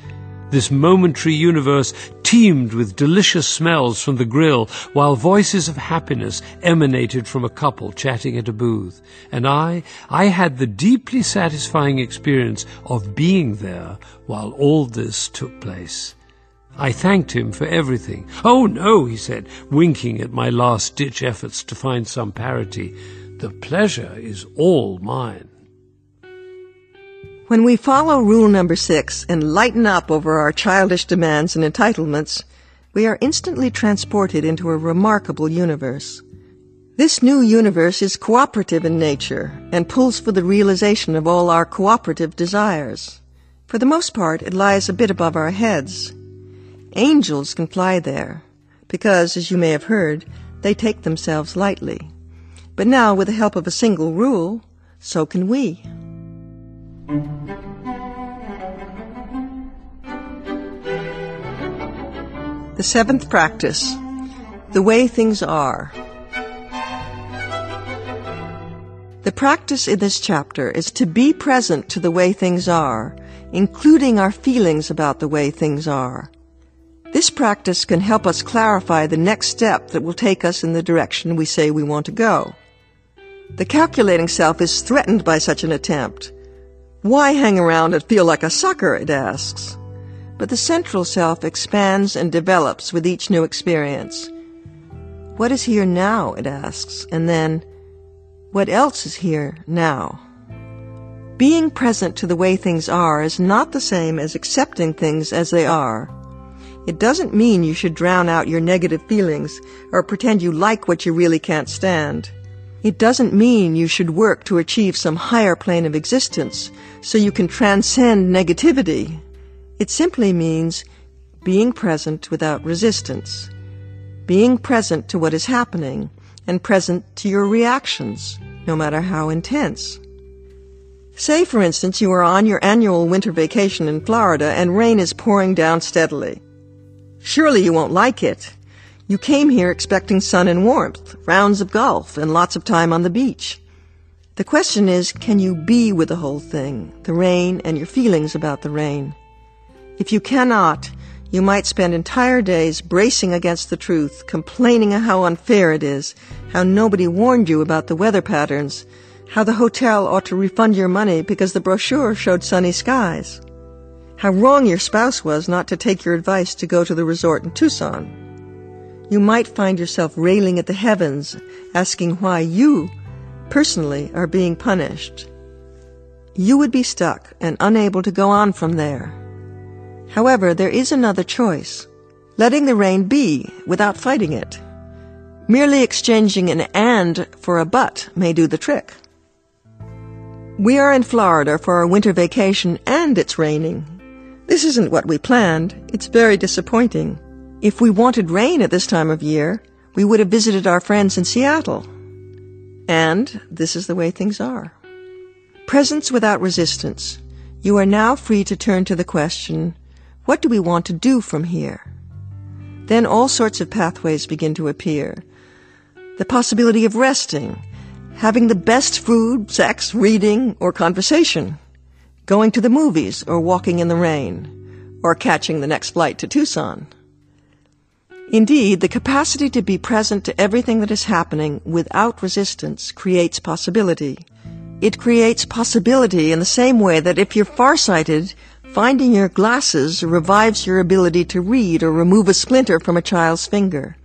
This momentary universe teemed with delicious smells from the grill, while voices of happiness emanated from a couple chatting at a booth. And I, I had the deeply satisfying experience of being there while all this took place. I thanked him for everything. Oh no, he said, winking at my last ditch efforts to find some parity. The pleasure is all mine. When we follow rule number six and lighten up over our childish demands and entitlements, we are instantly transported into a remarkable universe. This new universe is cooperative in nature and pulls for the realization of all our cooperative desires. For the most part, it lies a bit above our heads. Angels can fly there, because, as you may have heard, they take themselves lightly. But now, with the help of a single rule, so can we. The seventh practice, the way things are. The practice in this chapter is to be present to the way things are, including our feelings about the way things are. This practice can help us clarify the next step that will take us in the direction we say we want to go. The calculating self is threatened by such an attempt. Why hang around and feel like a sucker, it asks. But the central self expands and develops with each new experience. What is here now, it asks, and then, what else is here now? Being present to the way things are is not the same as accepting things as they are. It doesn't mean you should drown out your negative feelings or pretend you like what you really can't stand. It doesn't mean you should work to achieve some higher plane of existence so you can transcend negativity. It simply means being present without resistance, being present to what is happening and present to your reactions, no matter how intense. Say, for instance, you are on your annual winter vacation in Florida and rain is pouring down steadily. Surely you won't like it. You came here expecting sun and warmth, rounds of golf, and lots of time on the beach. The question is, can you be with the whole thing, the rain and your feelings about the rain? If you cannot, you might spend entire days bracing against the truth, complaining how unfair it is, how nobody warned you about the weather patterns, how the hotel ought to refund your money because the brochure showed sunny skies, how wrong your spouse was not to take your advice to go to the resort in Tucson you might find yourself railing at the heavens, asking why you, personally, are being punished. You would be stuck and unable to go on from there. However, there is another choice. Letting the rain be without fighting it. Merely exchanging an and for a but may do the trick. We are in Florida for our winter vacation and it's raining. This isn't what we planned. It's very disappointing. If we wanted rain at this time of year, we would have visited our friends in Seattle. And this is the way things are. Presence without resistance. You are now free to turn to the question, What do we want to do from here? Then all sorts of pathways begin to appear. The possibility of resting, having the best food, sex, reading, or conversation, going to the movies or walking in the rain, or catching the next flight to Tucson. Indeed, the capacity to be present to everything that is happening without resistance creates possibility. It creates possibility in the same way that if you're farsighted, finding your glasses revives your ability to read or remove a splinter from a child's finger.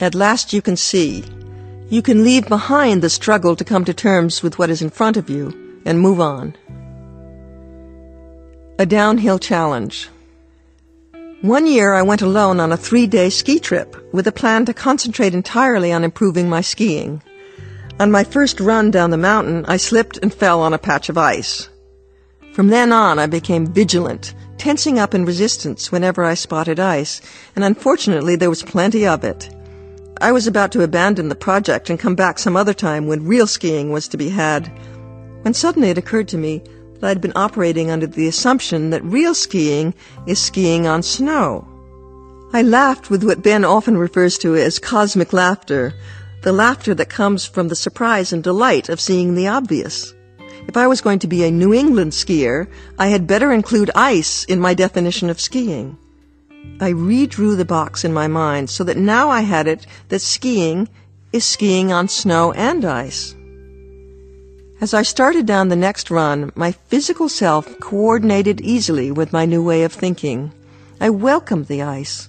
At last you can see. You can leave behind the struggle to come to terms with what is in front of you and move on. A downhill challenge. One year I went alone on a three day ski trip with a plan to concentrate entirely on improving my skiing. On my first run down the mountain, I slipped and fell on a patch of ice. From then on, I became vigilant, tensing up in resistance whenever I spotted ice, and unfortunately there was plenty of it. I was about to abandon the project and come back some other time when real skiing was to be had, when suddenly it occurred to me that I'd been operating under the assumption that real skiing is skiing on snow. I laughed with what Ben often refers to as cosmic laughter, the laughter that comes from the surprise and delight of seeing the obvious. If I was going to be a New England skier, I had better include ice in my definition of skiing. I redrew the box in my mind so that now I had it that skiing is skiing on snow and ice. As I started down the next run, my physical self coordinated easily with my new way of thinking. I welcomed the ice.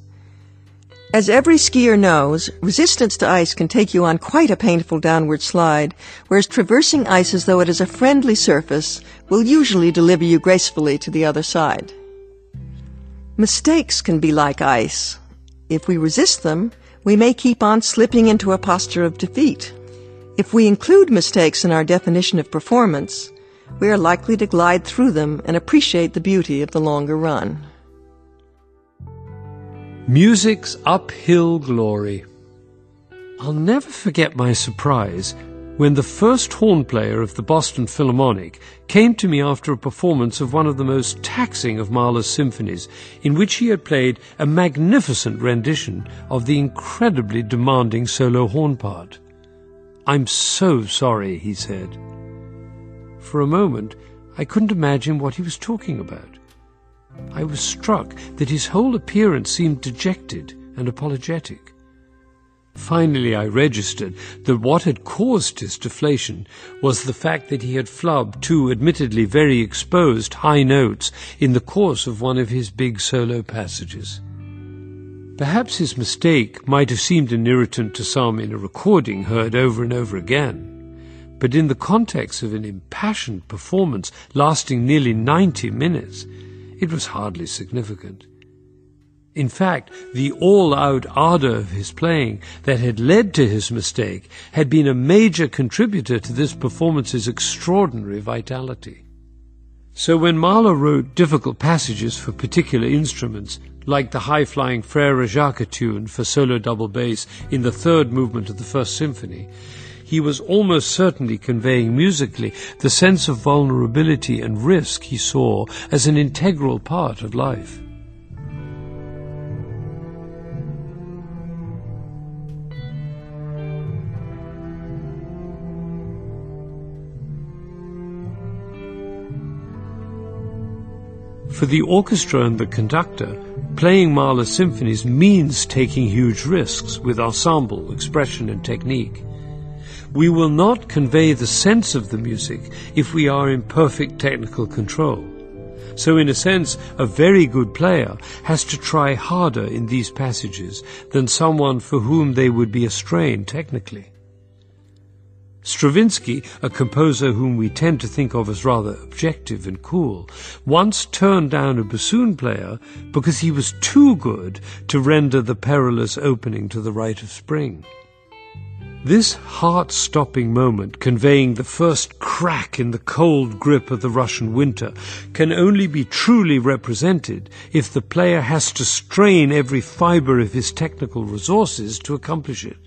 As every skier knows, resistance to ice can take you on quite a painful downward slide, whereas traversing ice as though it is a friendly surface will usually deliver you gracefully to the other side. Mistakes can be like ice. If we resist them, we may keep on slipping into a posture of defeat. If we include mistakes in our definition of performance, we are likely to glide through them and appreciate the beauty of the longer run. Music's uphill glory. I'll never forget my surprise when the first horn player of the Boston Philharmonic came to me after a performance of one of the most taxing of Mahler's symphonies, in which he had played a magnificent rendition of the incredibly demanding solo horn part. I'm so sorry, he said. For a moment, I couldn't imagine what he was talking about. I was struck that his whole appearance seemed dejected and apologetic. Finally, I registered that what had caused his deflation was the fact that he had flubbed two admittedly very exposed high notes in the course of one of his big solo passages. Perhaps his mistake might have seemed an irritant to some in a recording heard over and over again, but in the context of an impassioned performance lasting nearly 90 minutes, it was hardly significant. In fact, the all-out ardor of his playing that had led to his mistake had been a major contributor to this performance's extraordinary vitality. So when Mahler wrote difficult passages for particular instruments, like the high-flying Frere Jacques tune for solo double bass in the third movement of the First Symphony, he was almost certainly conveying musically the sense of vulnerability and risk he saw as an integral part of life. For the orchestra and the conductor, playing Mahler's symphonies means taking huge risks with ensemble, expression and technique. We will not convey the sense of the music if we are in perfect technical control. So in a sense, a very good player has to try harder in these passages than someone for whom they would be a strain technically. Stravinsky, a composer whom we tend to think of as rather objective and cool, once turned down a bassoon player because he was too good to render the perilous opening to the Rite of Spring. This heart-stopping moment, conveying the first crack in the cold grip of the Russian winter, can only be truly represented if the player has to strain every fiber of his technical resources to accomplish it.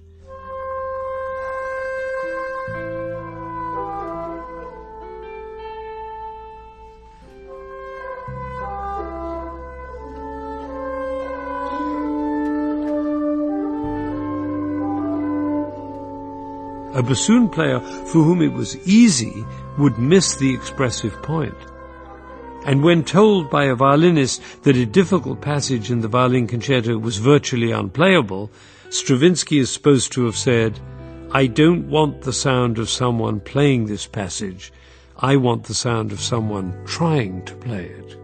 A bassoon player for whom it was easy would miss the expressive point. And when told by a violinist that a difficult passage in the violin concerto was virtually unplayable, Stravinsky is supposed to have said, I don't want the sound of someone playing this passage. I want the sound of someone trying to play it.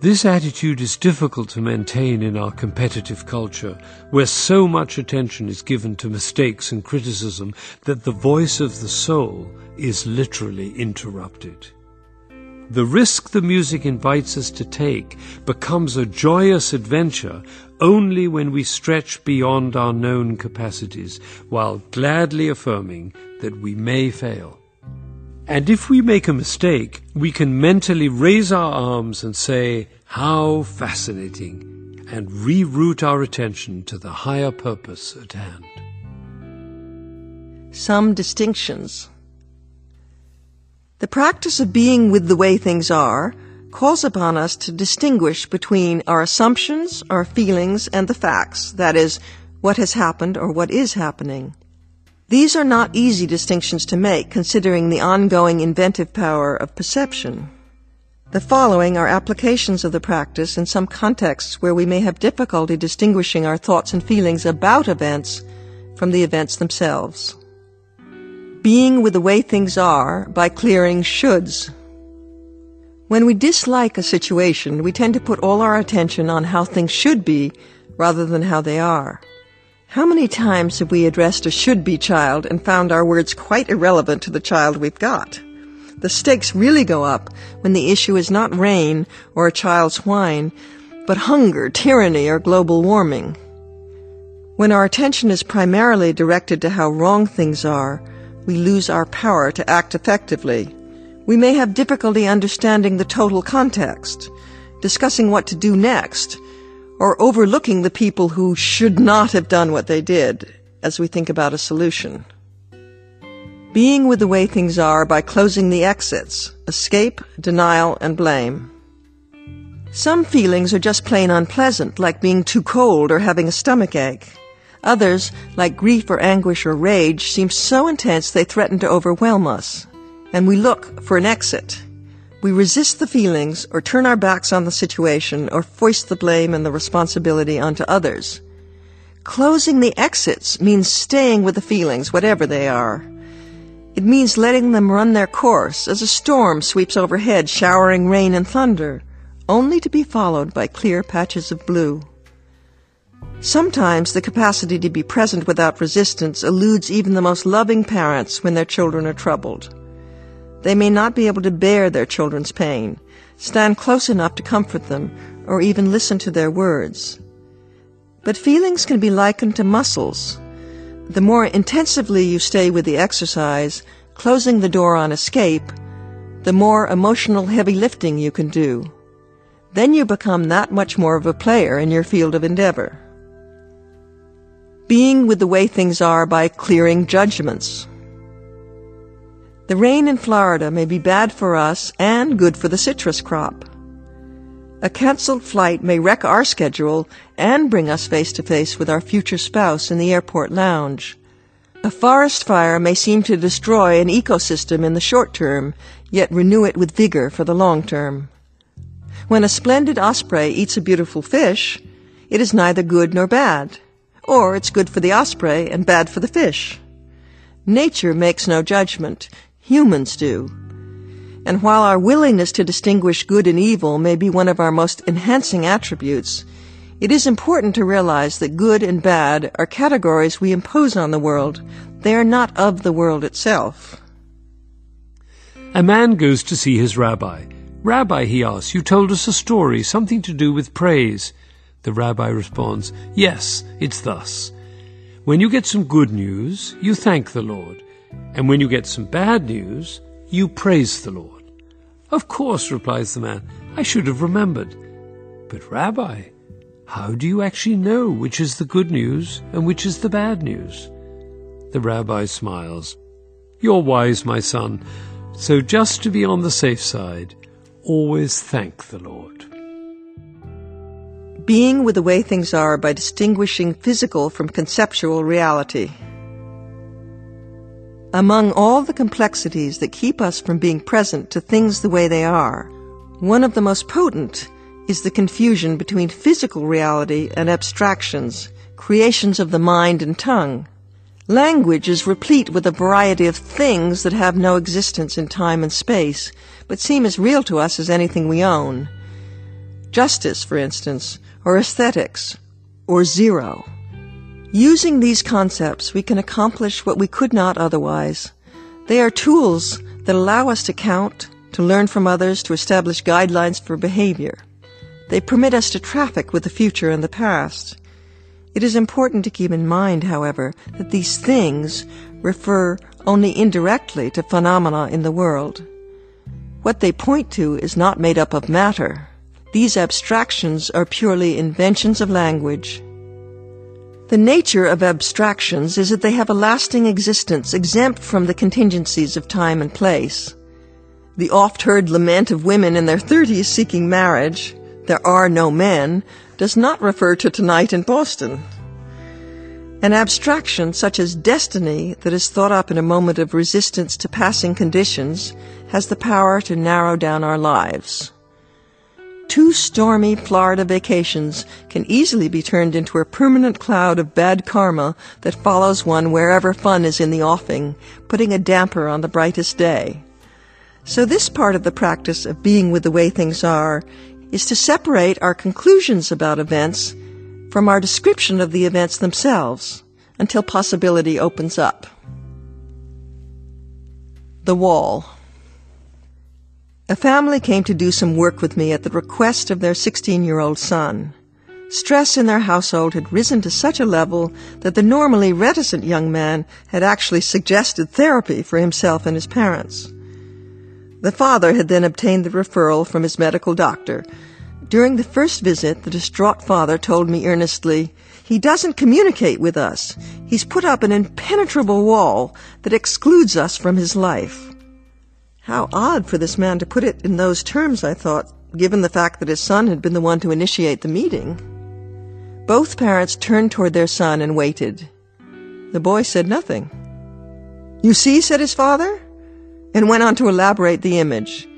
This attitude is difficult to maintain in our competitive culture, where so much attention is given to mistakes and criticism that the voice of the soul is literally interrupted. The risk the music invites us to take becomes a joyous adventure only when we stretch beyond our known capacities while gladly affirming that we may fail. And if we make a mistake, we can mentally raise our arms and say, how fascinating, and reroute our attention to the higher purpose at hand. Some distinctions. The practice of being with the way things are calls upon us to distinguish between our assumptions, our feelings, and the facts, that is, what has happened or what is happening. These are not easy distinctions to make considering the ongoing inventive power of perception. The following are applications of the practice in some contexts where we may have difficulty distinguishing our thoughts and feelings about events from the events themselves. Being with the way things are by clearing shoulds. When we dislike a situation, we tend to put all our attention on how things should be rather than how they are. How many times have we addressed a should be child and found our words quite irrelevant to the child we've got? The stakes really go up when the issue is not rain or a child's whine, but hunger, tyranny, or global warming. When our attention is primarily directed to how wrong things are, we lose our power to act effectively. We may have difficulty understanding the total context, discussing what to do next, or overlooking the people who should not have done what they did as we think about a solution. Being with the way things are by closing the exits, escape, denial, and blame. Some feelings are just plain unpleasant, like being too cold or having a stomach ache. Others, like grief or anguish or rage, seem so intense they threaten to overwhelm us. And we look for an exit. We resist the feelings or turn our backs on the situation or foist the blame and the responsibility onto others. Closing the exits means staying with the feelings, whatever they are. It means letting them run their course as a storm sweeps overhead, showering rain and thunder, only to be followed by clear patches of blue. Sometimes the capacity to be present without resistance eludes even the most loving parents when their children are troubled. They may not be able to bear their children's pain, stand close enough to comfort them, or even listen to their words. But feelings can be likened to muscles. The more intensively you stay with the exercise, closing the door on escape, the more emotional heavy lifting you can do. Then you become that much more of a player in your field of endeavor. Being with the way things are by clearing judgments. The rain in Florida may be bad for us and good for the citrus crop. A canceled flight may wreck our schedule and bring us face to face with our future spouse in the airport lounge. A forest fire may seem to destroy an ecosystem in the short term, yet renew it with vigor for the long term. When a splendid osprey eats a beautiful fish, it is neither good nor bad. Or it's good for the osprey and bad for the fish. Nature makes no judgment humans do. And while our willingness to distinguish good and evil may be one of our most enhancing attributes, it is important to realize that good and bad are categories we impose on the world. They are not of the world itself. A man goes to see his rabbi. Rabbi, he asks, you told us a story, something to do with praise. The rabbi responds, Yes, it's thus. When you get some good news, you thank the Lord. And when you get some bad news, you praise the Lord. Of course, replies the man, I should have remembered. But, Rabbi, how do you actually know which is the good news and which is the bad news? The rabbi smiles. You're wise, my son. So just to be on the safe side, always thank the Lord. Being with the way things are by distinguishing physical from conceptual reality. Among all the complexities that keep us from being present to things the way they are, one of the most potent is the confusion between physical reality and abstractions, creations of the mind and tongue. Language is replete with a variety of things that have no existence in time and space, but seem as real to us as anything we own. Justice, for instance, or aesthetics, or zero. Using these concepts, we can accomplish what we could not otherwise. They are tools that allow us to count, to learn from others, to establish guidelines for behavior. They permit us to traffic with the future and the past. It is important to keep in mind, however, that these things refer only indirectly to phenomena in the world. What they point to is not made up of matter. These abstractions are purely inventions of language. The nature of abstractions is that they have a lasting existence exempt from the contingencies of time and place. The oft heard lament of women in their thirties seeking marriage, there are no men, does not refer to tonight in Boston. An abstraction such as destiny that is thought up in a moment of resistance to passing conditions has the power to narrow down our lives. Two stormy Florida vacations can easily be turned into a permanent cloud of bad karma that follows one wherever fun is in the offing, putting a damper on the brightest day. So this part of the practice of being with the way things are is to separate our conclusions about events from our description of the events themselves until possibility opens up. The Wall. A family came to do some work with me at the request of their 16 year old son. Stress in their household had risen to such a level that the normally reticent young man had actually suggested therapy for himself and his parents. The father had then obtained the referral from his medical doctor. During the first visit, the distraught father told me earnestly, He doesn't communicate with us. He's put up an impenetrable wall that excludes us from his life. How odd for this man to put it in those terms, I thought, given the fact that his son had been the one to initiate the meeting. Both parents turned toward their son and waited. The boy said nothing. You see, said his father, and went on to elaborate the image.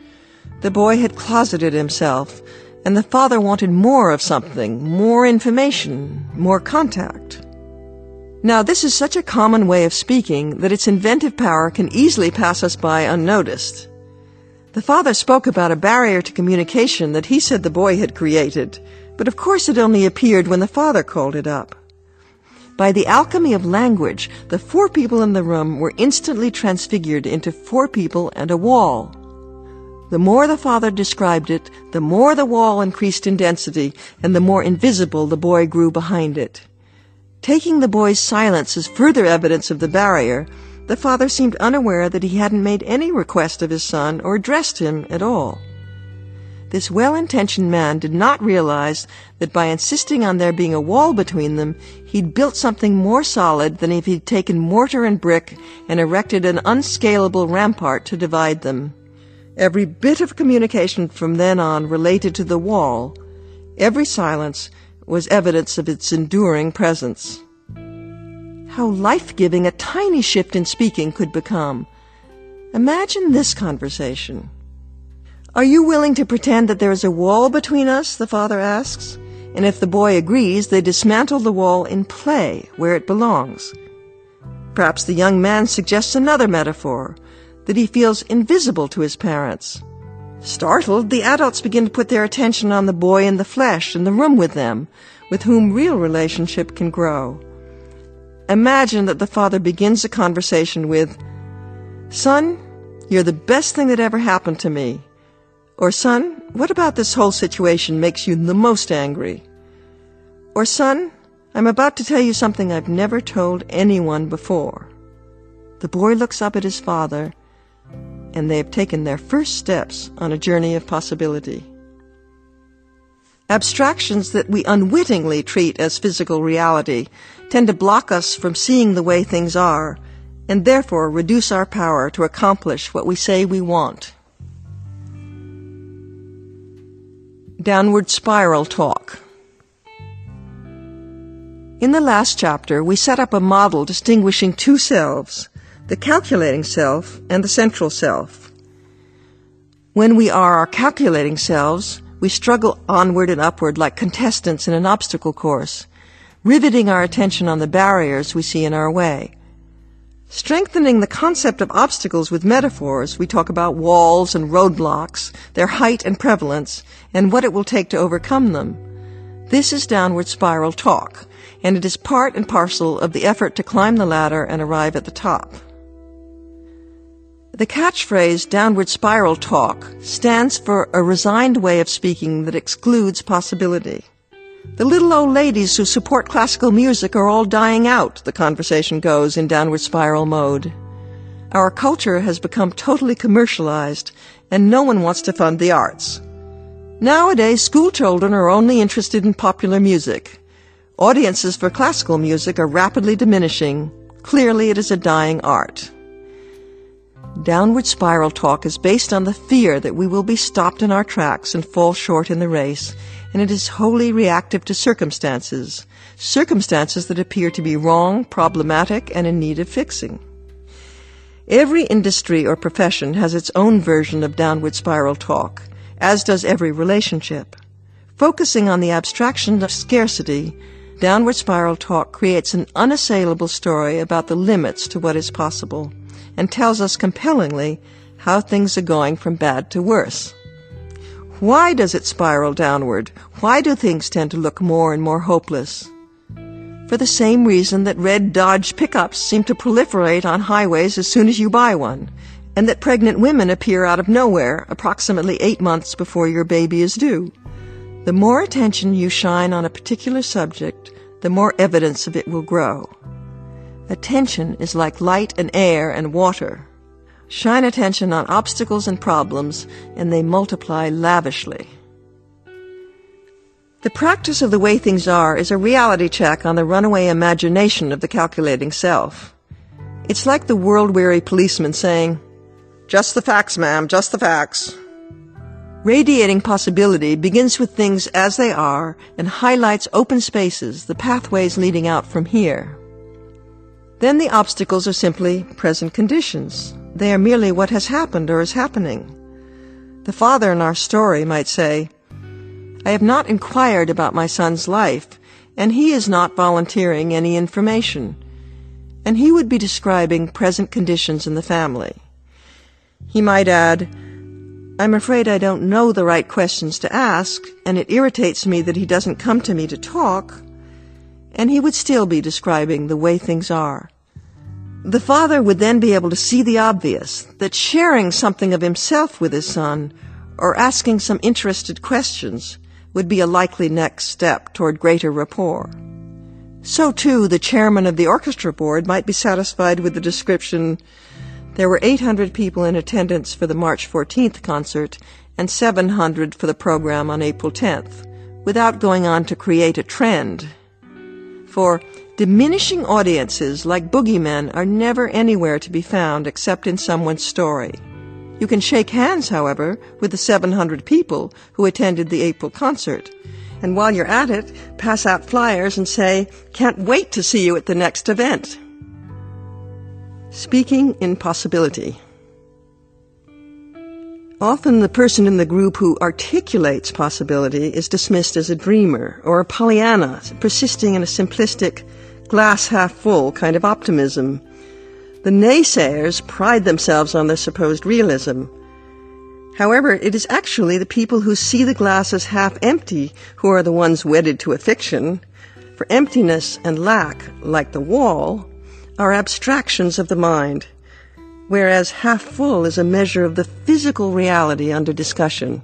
The boy had closeted himself, and the father wanted more of something, more information, more contact. Now, this is such a common way of speaking that its inventive power can easily pass us by unnoticed. The father spoke about a barrier to communication that he said the boy had created, but of course it only appeared when the father called it up. By the alchemy of language, the four people in the room were instantly transfigured into four people and a wall. The more the father described it, the more the wall increased in density, and the more invisible the boy grew behind it. Taking the boy's silence as further evidence of the barrier, the father seemed unaware that he hadn't made any request of his son or addressed him at all. This well-intentioned man did not realize that by insisting on there being a wall between them, he'd built something more solid than if he'd taken mortar and brick and erected an unscalable rampart to divide them. Every bit of communication from then on related to the wall. Every silence was evidence of its enduring presence. How life-giving a tiny shift in speaking could become. Imagine this conversation. Are you willing to pretend that there is a wall between us? the father asks. And if the boy agrees, they dismantle the wall in play, where it belongs. Perhaps the young man suggests another metaphor, that he feels invisible to his parents. Startled, the adults begin to put their attention on the boy in the flesh in the room with them, with whom real relationship can grow. Imagine that the father begins a conversation with, Son, you're the best thing that ever happened to me. Or, son, what about this whole situation makes you the most angry? Or, son, I'm about to tell you something I've never told anyone before. The boy looks up at his father, and they have taken their first steps on a journey of possibility. Abstractions that we unwittingly treat as physical reality tend to block us from seeing the way things are, and therefore reduce our power to accomplish what we say we want. Downward Spiral Talk. In the last chapter, we set up a model distinguishing two selves the calculating self, and the central self. When we are our calculating selves, we struggle onward and upward like contestants in an obstacle course, riveting our attention on the barriers we see in our way. Strengthening the concept of obstacles with metaphors, we talk about walls and roadblocks, their height and prevalence, and what it will take to overcome them. This is downward spiral talk, and it is part and parcel of the effort to climb the ladder and arrive at the top. The catchphrase downward spiral talk stands for a resigned way of speaking that excludes possibility. The little old ladies who support classical music are all dying out, the conversation goes in downward spiral mode. Our culture has become totally commercialized, and no one wants to fund the arts. Nowadays, school children are only interested in popular music. Audiences for classical music are rapidly diminishing. Clearly, it is a dying art. Downward spiral talk is based on the fear that we will be stopped in our tracks and fall short in the race, and it is wholly reactive to circumstances, circumstances that appear to be wrong, problematic, and in need of fixing. Every industry or profession has its own version of downward spiral talk, as does every relationship. Focusing on the abstraction of scarcity, downward spiral talk creates an unassailable story about the limits to what is possible and tells us compellingly how things are going from bad to worse. Why does it spiral downward? Why do things tend to look more and more hopeless? For the same reason that red Dodge pickups seem to proliferate on highways as soon as you buy one, and that pregnant women appear out of nowhere approximately eight months before your baby is due. The more attention you shine on a particular subject, the more evidence of it will grow. Attention is like light and air and water. Shine attention on obstacles and problems, and they multiply lavishly. The practice of the way things are is a reality check on the runaway imagination of the calculating self. It's like the world weary policeman saying, Just the facts, ma'am, just the facts. Radiating possibility begins with things as they are and highlights open spaces, the pathways leading out from here. Then the obstacles are simply present conditions, they are merely what has happened or is happening. The father in our story might say, I have not inquired about my son's life, and he is not volunteering any information. And he would be describing present conditions in the family. He might add, I'm afraid I don't know the right questions to ask, and it irritates me that he doesn't come to me to talk. And he would still be describing the way things are. The father would then be able to see the obvious, that sharing something of himself with his son, or asking some interested questions, would be a likely next step toward greater rapport. So too, the chairman of the orchestra board might be satisfied with the description, there were 800 people in attendance for the March 14th concert and 700 for the program on April 10th, without going on to create a trend. For Diminishing audiences, like boogeymen, are never anywhere to be found except in someone's story. You can shake hands, however, with the 700 people who attended the April concert. And while you're at it, pass out flyers and say, can't wait to see you at the next event. Speaking in possibility. Often the person in the group who articulates possibility is dismissed as a dreamer or a Pollyanna, persisting in a simplistic, glass half full kind of optimism. The naysayers pride themselves on their supposed realism. However, it is actually the people who see the glass as half empty who are the ones wedded to a fiction. For emptiness and lack, like the wall, are abstractions of the mind, whereas half full is a measure of the physical reality under discussion.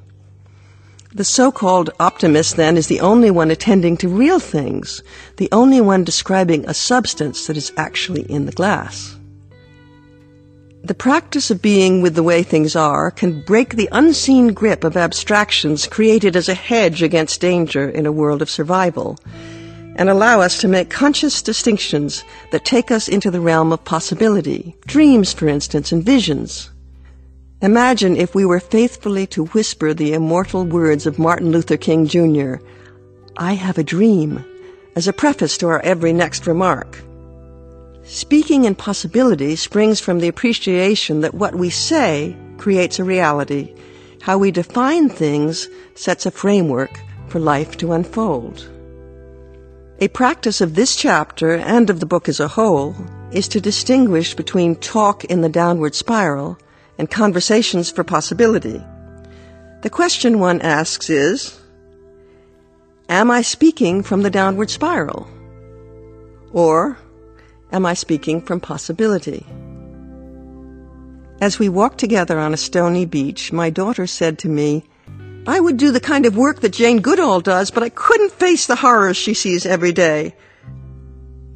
The so-called optimist, then, is the only one attending to real things, the only one describing a substance that is actually in the glass. The practice of being with the way things are can break the unseen grip of abstractions created as a hedge against danger in a world of survival, and allow us to make conscious distinctions that take us into the realm of possibility, dreams, for instance, and visions. Imagine if we were faithfully to whisper the immortal words of Martin Luther King Jr., I have a dream, as a preface to our every next remark. Speaking in possibility springs from the appreciation that what we say creates a reality. How we define things sets a framework for life to unfold. A practice of this chapter and of the book as a whole is to distinguish between talk in the downward spiral and conversations for possibility. The question one asks is, Am I speaking from the downward spiral? Or am I speaking from possibility? As we walked together on a stony beach, my daughter said to me, I would do the kind of work that Jane Goodall does, but I couldn't face the horrors she sees every day.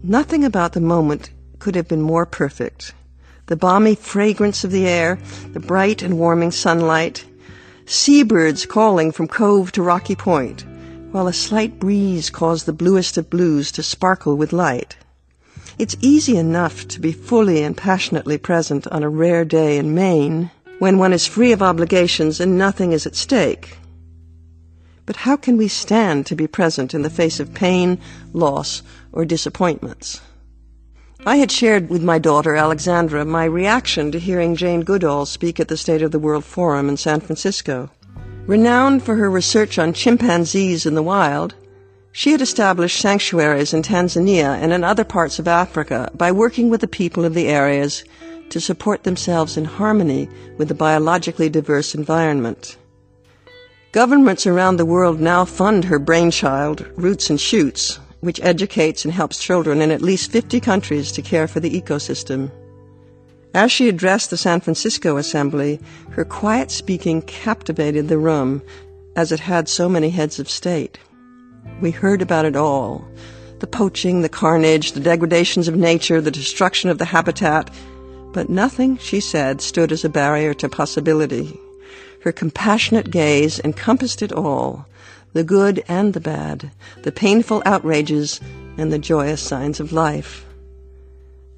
Nothing about the moment could have been more perfect. The balmy fragrance of the air, the bright and warming sunlight, seabirds calling from cove to rocky point, while a slight breeze caused the bluest of blues to sparkle with light. It's easy enough to be fully and passionately present on a rare day in Maine when one is free of obligations and nothing is at stake. But how can we stand to be present in the face of pain, loss, or disappointments? I had shared with my daughter, Alexandra, my reaction to hearing Jane Goodall speak at the State of the World Forum in San Francisco. Renowned for her research on chimpanzees in the wild, she had established sanctuaries in Tanzania and in other parts of Africa by working with the people of the areas to support themselves in harmony with the biologically diverse environment. Governments around the world now fund her brainchild, Roots and Shoots, which educates and helps children in at least 50 countries to care for the ecosystem. As she addressed the San Francisco Assembly, her quiet speaking captivated the room, as it had so many heads of state. We heard about it all the poaching, the carnage, the degradations of nature, the destruction of the habitat, but nothing, she said, stood as a barrier to possibility. Her compassionate gaze encompassed it all the good and the bad, the painful outrages and the joyous signs of life.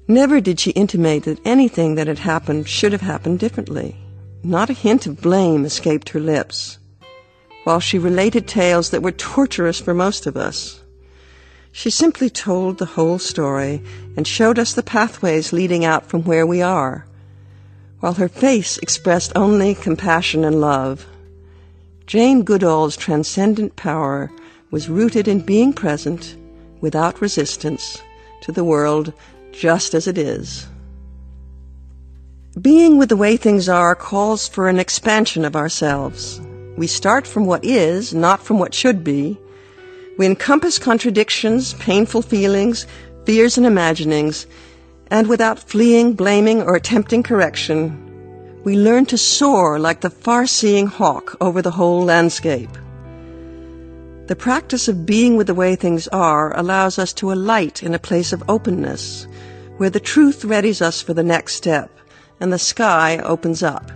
Never did she intimate that anything that had happened should have happened differently. Not a hint of blame escaped her lips, while she related tales that were torturous for most of us. She simply told the whole story and showed us the pathways leading out from where we are while her face expressed only compassion and love. Jane Goodall's transcendent power was rooted in being present, without resistance, to the world just as it is. Being with the way things are calls for an expansion of ourselves. We start from what is, not from what should be. We encompass contradictions, painful feelings, fears, and imaginings, and without fleeing, blaming, or attempting correction, we learn to soar like the far-seeing hawk over the whole landscape. The practice of being with the way things are allows us to alight in a place of openness, where the truth readies us for the next step, and the sky opens up.